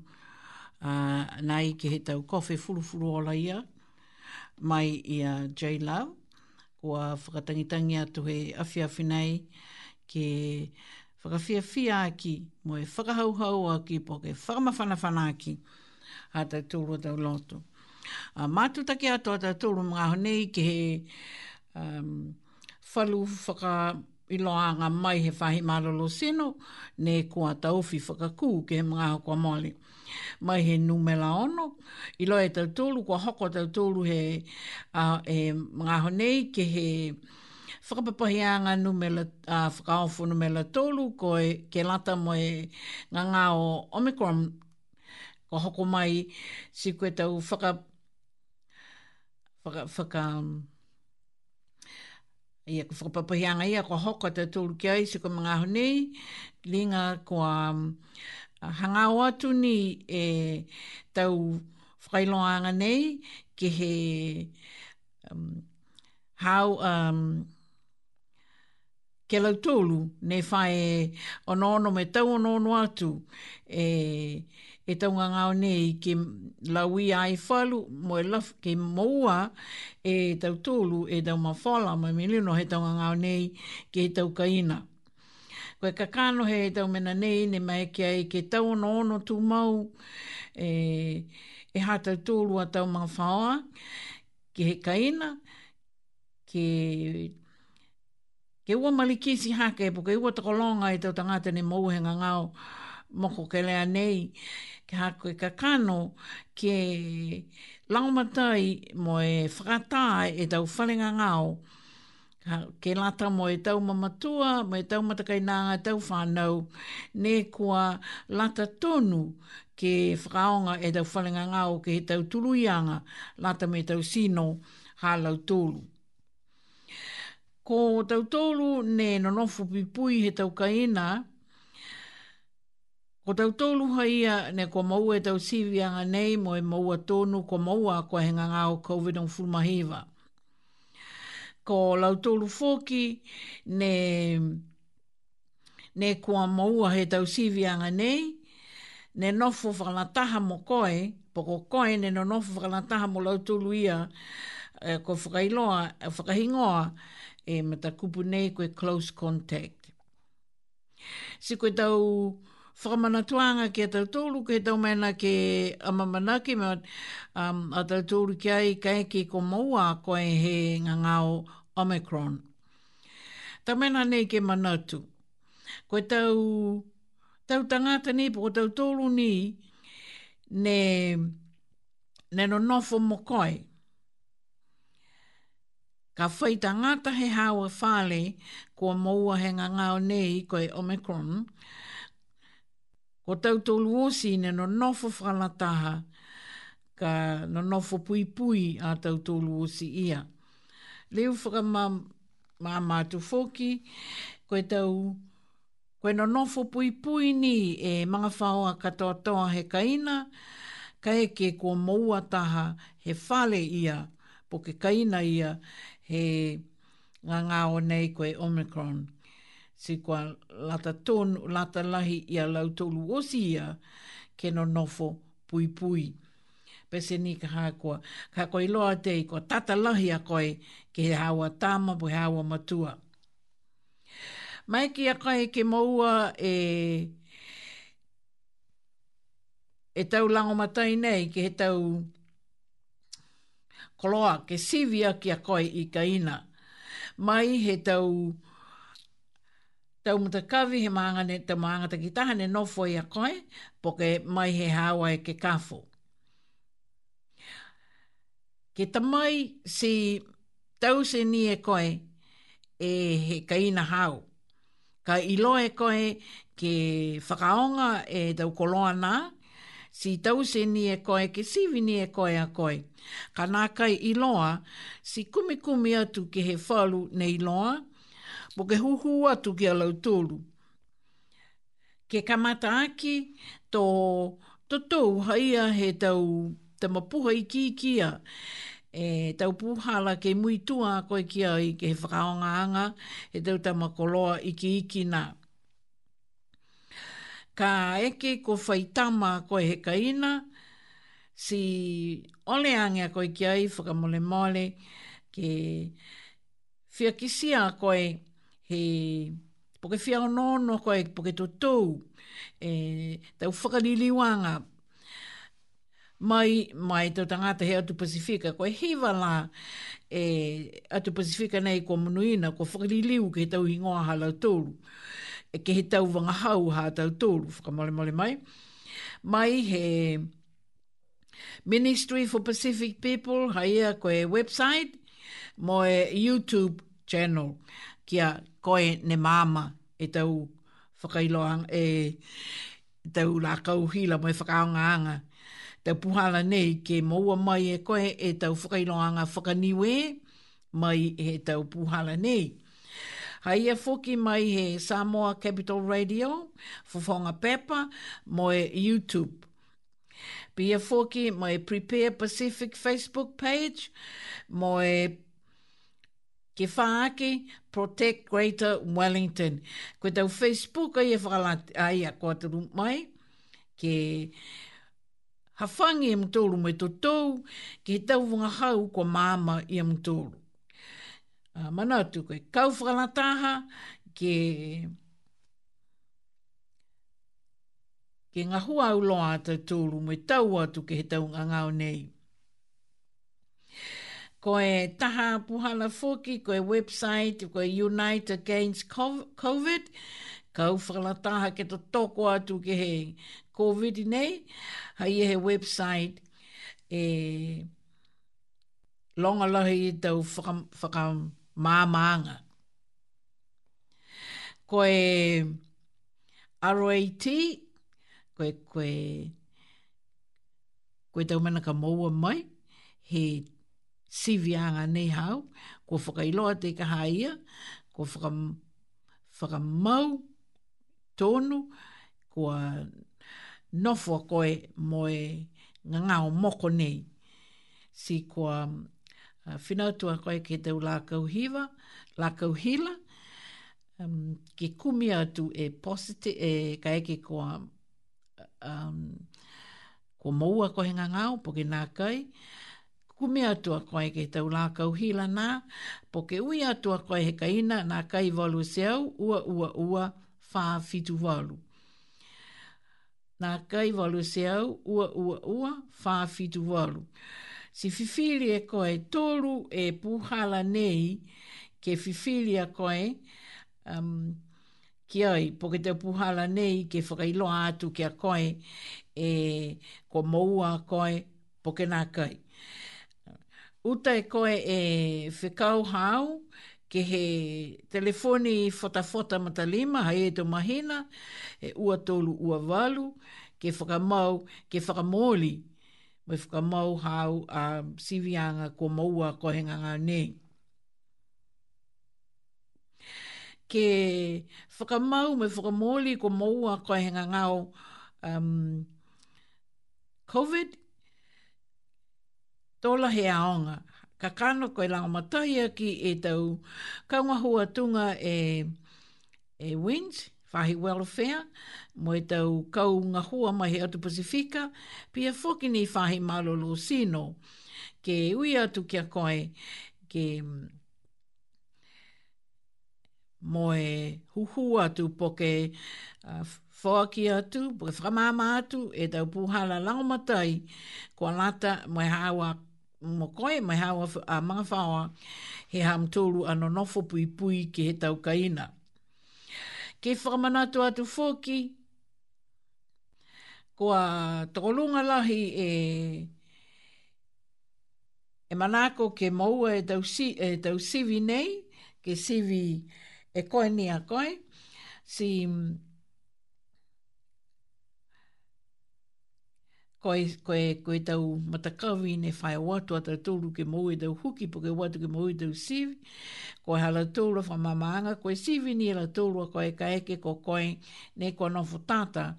S3: Uh, nai ke he tau fulu fulu ola ia mai ia J Love. Kua whakatangitangi atu he awhiawhi nei ke whakawhiawhia aki mo e whakahauhau aki po ke whakamawhanawhana aki a tau tōru tau loto. A uh, mātutake atu a tau tōru mga ahu nei ke he um, whalu whaka i loanga mai he whahi maralo seno, ne kua tauwhi whakakū ke he mga hakoa mole. Mai he numela ono, i loa e tau tōlu, kua hoko tau tōlu he, uh, he mga honei ke he whakapapahianga numela, uh, whakaofu numela tōlu, ko e, ke lata mo e ngā ngā o Omicron, ko hoko mai si koe tau whaka, Ia ko whakapapahianga ia ko hoko te tūru ki aise ko mga honi, linga ko um, hangau atu ni e tau whailoanga nei ki he um, hau um, ke lau tūlu nei whae onono me tau onono atu e eh, e taunga ngāo nei ke lawi ai whalu mo e laf ke moua e tau tūlu e tau mawhala mo e milino he taunga ngāo nei ke he tau kaina. Koe ka kāno he tau mena nei ne mai kia e ke tau no ono tū mau e, e ha tau tūlu a tau mawhala ke he kaina ke ke ua malikisi hake e puka ua takolonga e tau tangata ne mouhenga ngāo ngāo moko ke lea nei, ke hako e kakano, ke laumatai mo e whakatā e tau whalinga ngāo, ke lata mo e tau mamatua, mo e tau matakai nāngā, tau whānau, ne kua lata tonu ke whakaonga e tau whalinga ngāo, ke he tau tuluianga, lata me tau sino, hālau tūlu. Ko tau tolu ne nonofu pipui he tau kaina, Ko tau tōlu ia, ne ko mau e tau sivi anga nei, mo e mau tonu ko mau a ko henga ngā o COVID-19 fulmahiva. Ko lau tōlu fōki, ne, ne ko mau a he tau sivi anga nei, ne nofo whakalataha mo koe, poko koe ne no nofo whakalataha mo lau tōlu ia, eh, ko whakailoa, eh, whakahingoa, e eh, me ta kupu nei koe close contact. Si koe tau whakamanatuanga ki a tau tōru, ki tau mena ki a mamanaki, ma, um, a tau tōru ki ai kai ki ko maua koe he ngā ngāo Omicron. Tau mena nei ke manatu. Koe tau, tau tangata ni, po tau tōru ni, ne, ne no nofo mo koe. Ka whai tangata he hawa whale, kua maua he ngā ngāo nei koe Omicron, Omicron, Ko tau tolu osi ne no nofo whanataha, ka no nofo pui pui a tau tolu osi ia. Leu whaka ma, ma mātu foki, koe tau, koe no nofo pui pui ni e mga whaoa katoa toa he kaina, ka eke ko moua taha he fale ia, po ke kaina ia he ngā ngā o nei koe Omicron se kwa lata tonu, lata lahi ia lau tolu osi ia ke no nofo pui pui. Pese ni ka hakoa, ka koe loa te i kwa tata lahi a koe ke hawa tama pu hawa matua. Mai ki a koe ke maua e e tau lango matai nei ki he tau koloa ke sivia ki a koe i kaina. Mai he tau tau muta kawi he maanga ne te maanga te kitaha ne nofo i a koe, po ke mai he hawa e ke kafo. Ke tamai si tau se ni e koe e he kaina hau. Ka ilo e koe ke whakaonga e tau koloa nā, si tau se ni e koe ke siwi ni e koe a koe. Ka nā kai iloa si kumikumi atu ke he whalu nei iloa, mo ke huhu atu ki alau tōru. Ke kamata aki tō tō tō haia he tau tamapuha i ki kia. E, tau puhala ke mui tua koe kia i ke he whakaonga anga he tau tamakoloa i ki iki nā. Ka eke ko whaitama koe he kaina, si ole angea koe kia i whakamole mole ke whiakisia koe kia he poke fia no no ko e poke to to e te fuka ni li mai mai te tanga te hea tu pasifika ko hiva la e atu pasifika nei ko munuina ko fuka ni liu ke tau ingoa hala tolu e ke he tau wanga hau ha tau tolu fuka male male mai mai he Ministry for Pacific People, haia koe website, moe YouTube channel. Kia koe ne mama e tau whakailoanga e tau la kauhila mai whakaonga anga. Tau puhala nei ke maua mai e koe e tau whakailoanga whakaniwe mai e tau puhala nei. Hai e foki mai he Samoa Capital Radio, Fofonga Pepa, moe YouTube. Pia foki mai Prepare Pacific Facebook page, moe ke whaake Protect Greater Wellington. Koe tau Facebook ai e whakalat ai a kua turu mai, ke hawhangi e mtoro mai to tau, ke he tau wunga hau kua māma i e mtoro. Uh, mana atu koe, kau whakalataha, ke ke ngahua au loa ata tōru me tau atu ke he tau ngā nei ko e taha puhala foki, ko e website, ko e Unite Against COVID, ka uwhala taha ke to toko atu ke he COVID nei, hai e he website e longa lahi i tau whakamāmānga. Ko e ROAT, ko e koe, koe tau mana ka maua mai, he sivianga nei hau, kua whakailoa te kaha ia, kua whaka, whakamau tonu, ko kua nofua koe moe ngangao moko nei. Si ko uh, whinautua koe ke teu la kauhiva, la kauhila, um, ke kumi atu e posite, e ka eke ko um, kua maua koe ngangao, poke nā kai, ku mea atua koe ke tau la kauhila nā, po ke ui atua koe he kaina nā kai walu seau, ua ua ua, whā fitu walu. Nā kai walu seau, ua ua ua, whā fitu walu. Si fifili e koe tolu e puhala nei, ke fifili e koe, um, ki ai, po ke te puhala nei, ke whakailoa atu ke a koe, e ko maua koe, po ke nā kai uta e koe e whekau hau, ke he telefoni fota fota matalima, hai e tō mahina, e ua tolu ua walu, ke whakamau, ke whakamoli, mai whakamau hau a siwianga ko maua ko henganga nei. Ke whakamau, mai whakamoli ko maua ko henganga o um, covid tola he aonga. Ka kano koe lango matahi aki e tau kaungahua tunga e, e wind, whahi welfare, mo e tau kaungahua mai he atu Pasifika, pia whoki ni whahi malolo sino, ke ui atu kia koe, ke mm, mo e huhu atu po ke uh, atu, po ke whamama atu, e tau puhala langomatai, kua lata mo e hawa mo koe mai hawa a mga whawa he ham tōru ano nofo pui pui ki he tau kaina. Ke whamanatu atu fōki, ko a tōlunga lahi e e manako ke maua e tau, si, e tau sivi nei, ke sivi e koe ni a koe, si koe, koe, koe tau matakawi ne whae watu a tatoru ke mou e tau huki po ke watu ke mou e tau sivi. Koe hala tōra wha mamaanga, koe sivi ni hala tōra koe ka eke ko koe ne kua nofo tata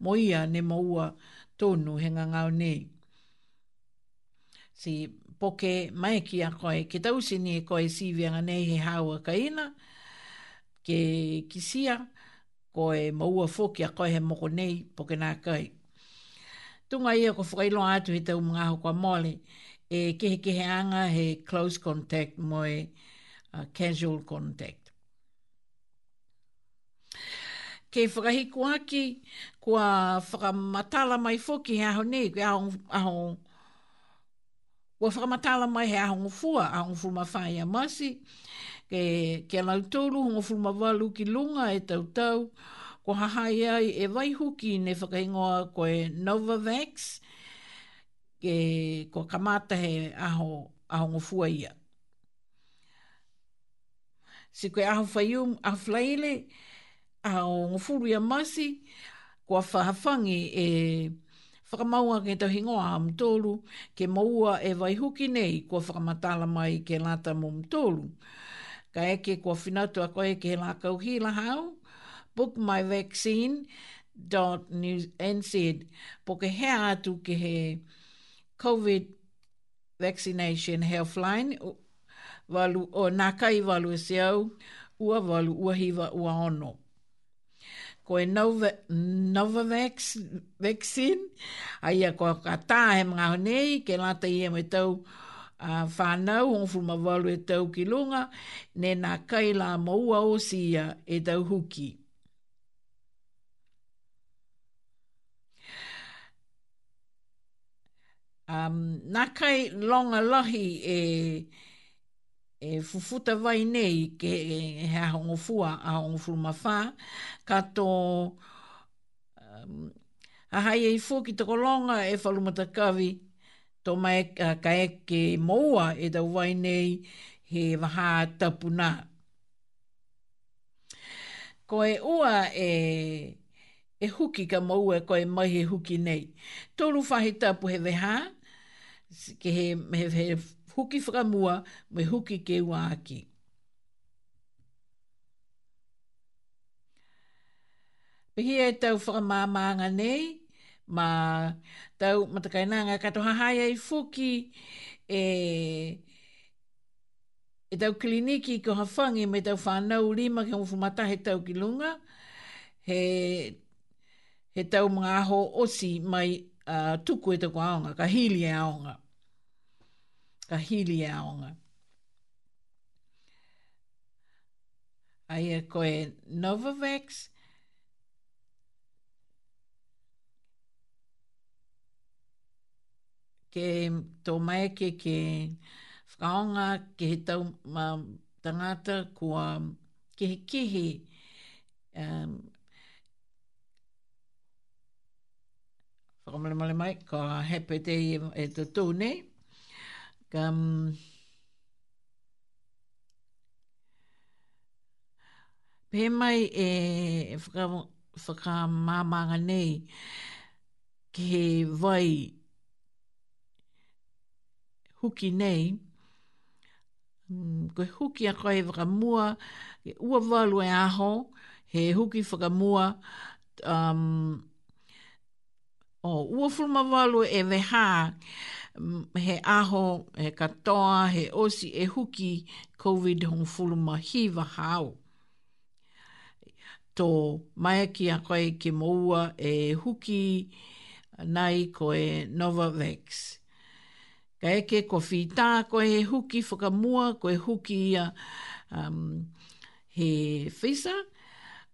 S3: mo ia ne maua tonu henga ngau nei. Si poke mai ki a koe, ke tau sini e koe sivi anga nei he hawa ka ina, ke kisia koe maua foki a koe he moko nei poke nā kai tunga ia ko whakailo atu he tau mga hoko mole, e kehe kehe anga he close contact mo e uh, casual contact. Ke whakahiko aki, kua whakamatala mai foki he aho nei, kua aho, aho whakamatala mai he ahongo fua, ahongo fuma whae a masi, ke, ke lau tōru, hongo fuma walu ki lunga e tau tau, ko hahai ai e vai huki ne whakaingoa koe Novavax, ke ko kamata he aho, aho ngofua ia. Si koe aho whaium, aho flaile, aho ngofuru ia masi, ko a whahafangi e whakamaua ke tau hingoa a mtoru, ke maua e vai nei ko whakamatala mai ke lata mo mtoru. Ka eke ko whinatu a koe ke la kauhi la hao, bookmyvaccine.nz po ke hea atu ke he COVID vaccination helpline walu o nakai walu e se au ua walu ua hiva ua ono. Ko e Nova, Novavax vaccine, a ia ko ka tā he mga honei, ke lata ia me tau a uh, on fuma walu e tau ki ne nā kai la maua o sia e tau huki. um, nā kai longa lahi e, e fufuta vai nei ke e, e hea hongo fua a hongo furu mawha, ka tō um, a e i fuki tako longa e whalumata kawi, tō mai uh, ka eke moua e tau vai nei he waha tapuna. Ko e ua e e huki ka maua ko e mai he huki nei. Tōru whahi tapu he wehaa, ke he, me he huki whakamua, me huki ke waki. Pihi e tau whakamāmānga nei, ma tau matakainanga kato hahai ai fuki e, e tau kliniki ko hawhangi me tau whanau lima ke hongfu mata he tau ki lunga, he, he tau mga aho osi mai uh, tuku e tau kwaonga, ka hili e aonga ka hili e aonga. Aia e koe Novavax, ke tō mai ke ke whaonga ke he tau ma tangata kua ke he kihi um, whakamale male mai ka hepe te e, e tō tū ka um, pe mai e whaka, whaka mamanga nei ke vai huki nei mm, ko huki a koe whaka mua ke ua walu e aho he huki whaka mua um, o oh, ua fulma walu e wehaa Mm, he aho, he katoa, he osi, e huki COVID hong fulu mahi hao. Tō mai ki a koe ki moua e huki nai koe Novavax. Ka eke ko whītā koe he huki whakamua, koe huki ia um, he whisa,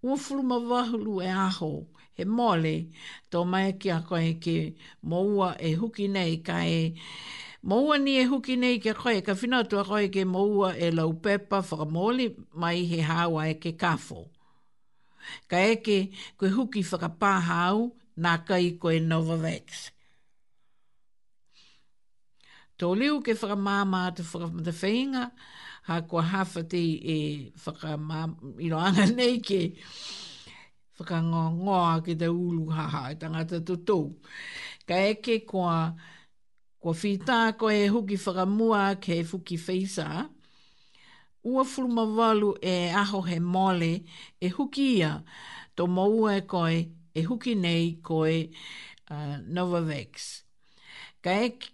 S3: ua fulu mawahulu E aho he mole to mai ki a koe ki moua e huki nei ka e moua ni e huki nei ke koe ka whinatu a koe ke moua e lau pepa mole mai he hawa e ke kafo. Ka ke koe huki ka pa whakapāhau nā kai koe Novavax. to liu ke whakamāma atu whakamatawhainga, ha kua hawhati e whakamāma, ino anga nei ke whakango ngoa ki te ulu haha i e tangata tutu. Ka eke kua, kua whita ko e huki whakamua ke fuki whisa, ua furumawalu e aho he mole e huki ia to maua e koe e huki nei koe uh, Novavax. Ka eke,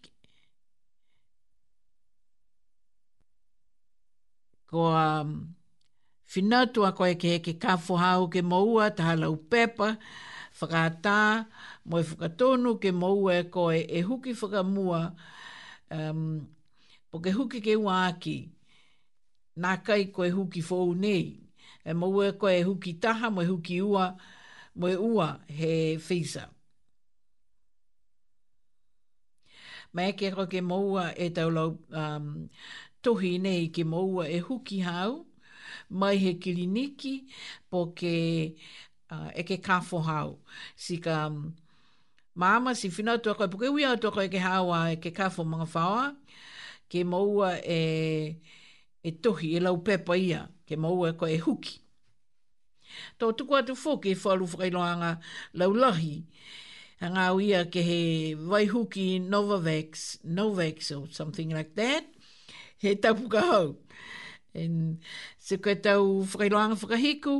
S3: kua... Um, finatu a koe ke heke kafo hau ke maua ta halau pepa, whakata, moe whakatonu ke maua e koe e huki whakamua, um, po ke huki ke ua aki, nā kai koe huki fōu nei, e maua e koe e huki taha, moe huki ua, moe ua he whisa. Ma e ke roke maua e taulau um, tohi nei ke maua e huki hau, mai he kiliniki po ke uh, e ke kafo hau. Si mama um, si whina tua koe, po ke ui atua koe ke hawa e ke kafo mga whawa, ke maua e, e tohi, e lau pepa ia, ke maua e koe e huki. Tō tuku atu fōki e whalu whakailoanga laulahi, ngā uia ke he waihuki Novavax, Novax or something like that, he tapuka hau. En se koe tau whakailoanga whakahiku,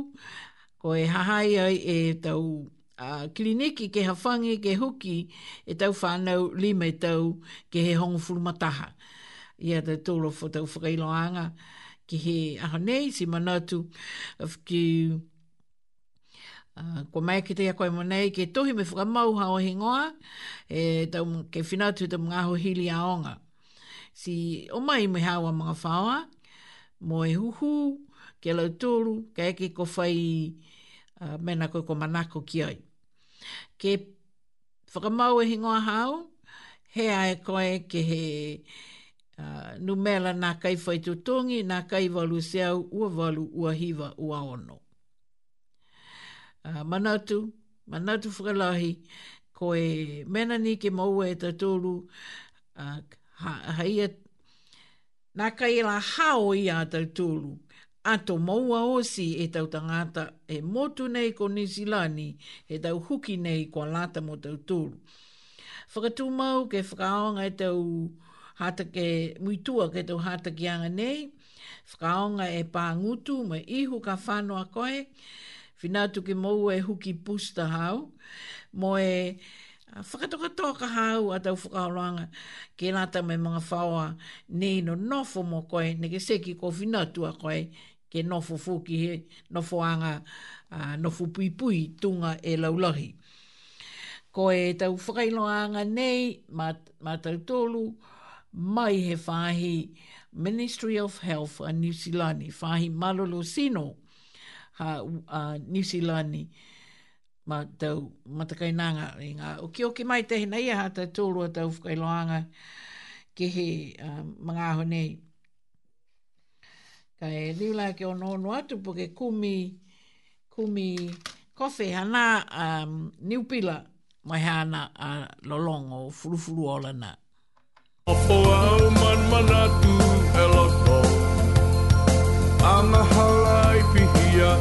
S3: ko e hahai ai e tau a uh, kliniki ke hawhangi ke huki e tau whanau lima e tau ke he hongo fulmataha. Ia te tōlo fo tau whakailoanga ke he aha nei si manatu of ki uh, kwa mai ki te a koe monei ke tohi me whakamau hao he ngoa e tau ke whinatu te mga ho hili aonga. Si o mai me hawa mga whaoa mo e huhu, ke lau tūru, ke eke ko whai uh, mena koe ko manako ki ai. Ke whakamau e hingoa hao, he ae koe ke he uh, numela nā kai whai tūtongi, nā kai walu seau, ua walu, ua hiva, ua ono. Uh, manatu, manatu whakalahi, koe mena ni ke maua e tatoru, uh, ha, haia Nā kai e la hao i a tau tūlu. A maua osi e tau tangata e motu nei ko Nisilani e tau huki nei kua lata mo tau tūlu. Whakatū mau ke whakaonga e tau hatake, muitua ke tau hatakianga nei. Whakaonga e ngutu me ihu ka whanoa koe. Whinatu ke mou e huki pusta hau. Mo e... Ah, whakatokatoa ka hau a tau whakaoranga ke nata mai mga whaua ne no nofo mo koe ne ke seki ko whinatua koe ke nofo fuki he nofo anga uh, nofo pui pui tunga e laulahi. Ko e tau whakailoanga nei ma, ma tau tolu mai he whahi Ministry of Health a New Zealand whahi malolo sino a New Zealand ma tau matakai nanga i ngā oki oki mai te nei a hata tōrua tau whakai loanga ke he uh, mga aho nei. Ka e riula ke ono ono atu po ke kumi, kumi kofi hana um, niupila mai hana a o lolongo furufuru ola na. Opo au man manatu e loto, a mahala i pihia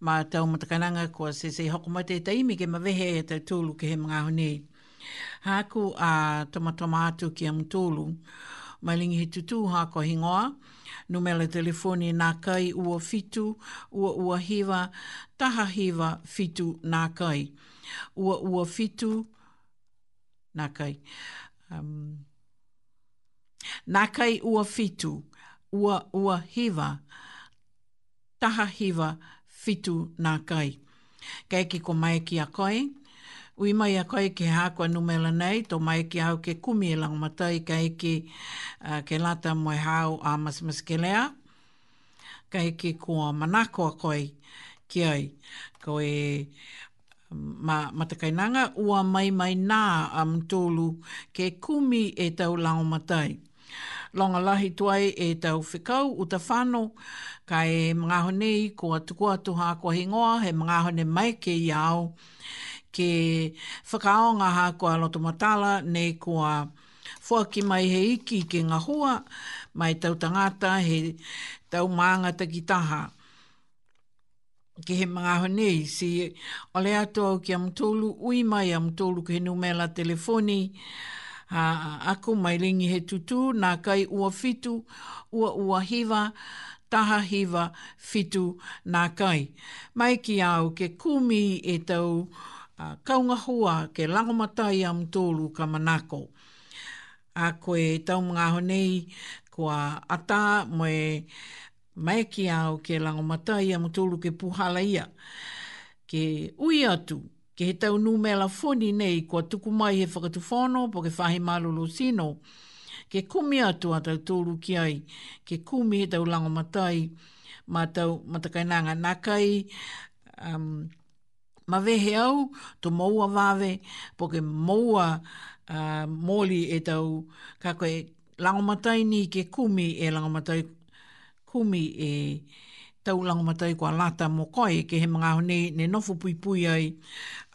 S3: ma tau matakananga kua sesei hoko mai te taimi ke mawehe e te tūlu ke he mga honi. Haku a tomatoma atu ki am tūlu, mai lingi he tutu ha ko hingoa, numele telefoni nā kai ua fitu, ua ua hiva, taha hiva fitu nā kai. Ua ua fitu nā kai. Um, nā kai ua fitu, ua ua hiva, taha hiva fitu fitu nā kai. Kei ki ko mai ki a koe, ui mai a koe ki hākua numela nei, tō mai ki au ke kumi e lango matai, kei ki uh, ke lata moe hau a masmas ke lea, kei ki ko manako a koe ki ai, koe um, ma matakainanga ua mai mai nā am tōlu ke kumi e tau lango matai longa lahi tuai e tau whikau u ta whanau, ka e mga honi kua tukua tuha kua hingoa, he mga honi mai ke iau, ke whakaonga ha kua loto matala, ne kua fua ki mai he iki ke ngā hua, mai tau tangata he tau maanga ta ki taha. Ke he mga honi, si ole atu au ki am tolu ui mai am tolu ke he numela telefoni, a aku mai ringi he tutu, nā kai ua fitu, ua ua hiva, taha hiva, fitu, nā kai. Mai ki au ke kumi e tau a, kaunga hua ke langomatai am tōlu ka manako. A koe tau mga honei kua ata moe mai ki au ke langomatai am tōlu ke puhala ia. Ke ui atu ke he tau nu mea la foni nei kua tuku mai he whakatu whono po ke whahe malolo sino. Ke kumi atu a tau tōru ki ai, ke kumi he tau lango matai, ma tau matakainanga nakai, um, ma vehe au tō maua vave, po ke maua uh, moli e tau kakoe lango matai ni ke kumi e lango matai kumi e... Uh, tau lango matai kwa lata mo koe ke he mga hone ne nofu pui pui ai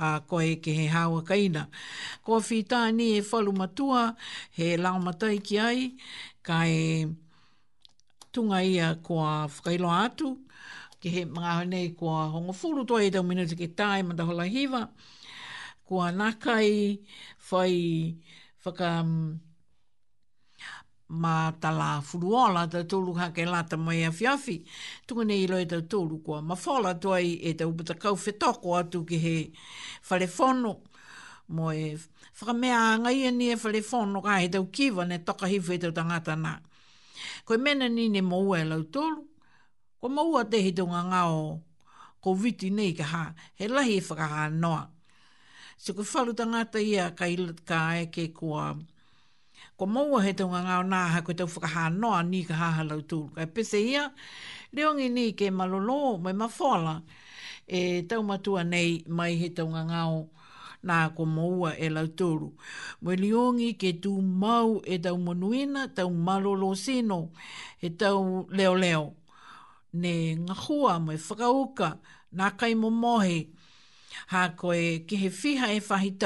S3: a koe ke he hawa kaina. Ko whita ni e whalu matua he lango matai ki ai ka e tunga ia kua whakailo atu ke he mga hone kua hongo furu toa e tau minuti ke tae manda hola hiva kua nakai whai whaka ma ta la da ta tolu ha ke la ta mai afiafi tu ne i loita tolu ko ma fola to ai e ta ubata kau fetoko atu ki he fale fono mo e fra me a nga i ni fale e fono ka he ta kiva ne toka hi fetu ta ngata na ko mena ni ne mo e la tolu ko mo ua te he tu nga nga o ko viti nei ka ha he lahi no e noa Se ko falu tangata ia ka, ka e ke kua ko maua he tunga ngā nā ha koe tau whakaha noa ni ka haha lau tūru. Kai pese ia, reongi ni ke malolo mai mawhala e tau matua nei mai he tunga ngā nā ko maua e lau tūru. Mwe liongi ke tū mau e tau manuina, tau malolo sino, e tau leo leo. Ne ngahua mai whakauka, nā kai mo mohe, ha koe ke he fiha e whahi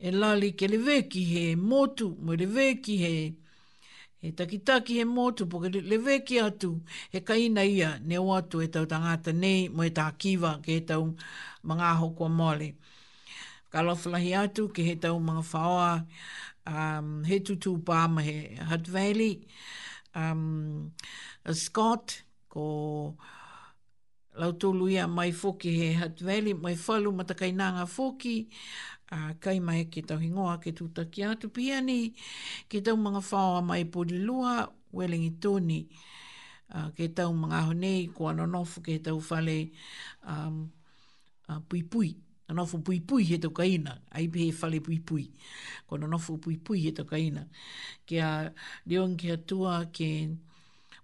S3: e lali ke le veki he motu, mo le veki he, he takitaki he motu, po le veki atu, he kaina ia, ne o atu e tau tangata nei, mo e tā kiva, ke he tau mga aho kua mole. Kalofalahi atu, ke he tau mga whaoa, um, he tutu pāma he hatveli, um, Scott, ko lau tolu mai foki he Hutt Valley, mai whalu matakainanga foki, a kai mai ki tau hingoa tuta ki atu pia ni ke tau mga whao mai poli lua welingi tūni uh, ke tau mga honei ko anonofu ke tau whale um, pui pui anofu pui pui he tau kaina ai pe he whale pui pui ko anonofu pui pui he tau kaina ke a reong ke atua ke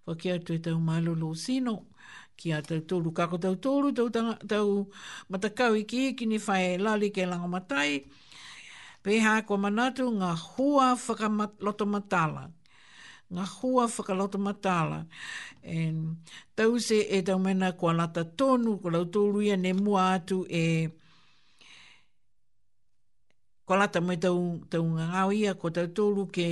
S3: wakia tu e tau malolo sino ki a tau tōru kako tau tōru, tau, tau matakau i ki, ki ni whae lali ke langa matai. Pēhā ko manatu ngā hua whakaloto matala. Ngā hua whakaloto matala. And tau se e tau mena kua lata tonu, ko lau tōru ia ne mua atu e kua lata mai tau, tau ngā ngāo ia ko tau tōru ke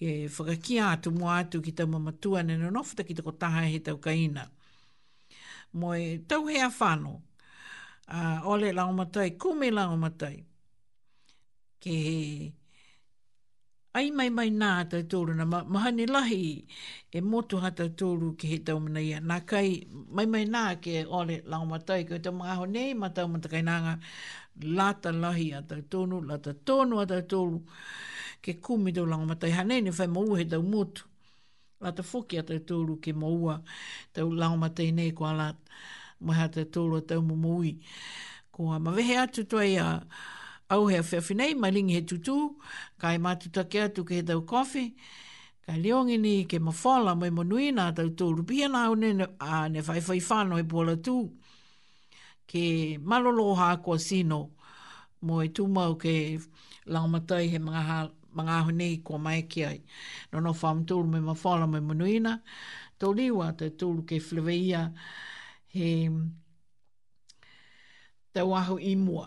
S3: ke whakakia atu mua atu ki tau mamatua nena nofuta ki tako taha he tau kaina mo e tau hea whano. Uh, ole lao matai, kume lao matai. Ke he ai mai mai nā tau tōru na mahani lahi e motu hata tōru ki he tau mana ia. Nā kai mai mai nā ke ole lao matai ke tau mga honei ma tau mata kai nanga lata lahi a tau tōnu, lata tōnu a tau tōru ke kumi tau lao matai hanei ni whai mau he tau motu la te whoki a tau tōru ke maua, tau lao matei nei ko ala maha te tōru a tau mumui. Ko a mawehe atu toi a au hea whiawhi nei, mai lingi he tutu, kai mātu take atu ke he tau kofi, kai leongi ni ke mawhala mai manui nā tau tōru pia nā au ne whaiwhai whānau e pola tū. Ke malolo hā kua sino, mo e tūmau ke lao matai he mga hā mga aho nei kua mai ki ai. No no wha mtulu me ma whala me manuina, tō liwa te tūlu ke whlewe ia te waho i mua.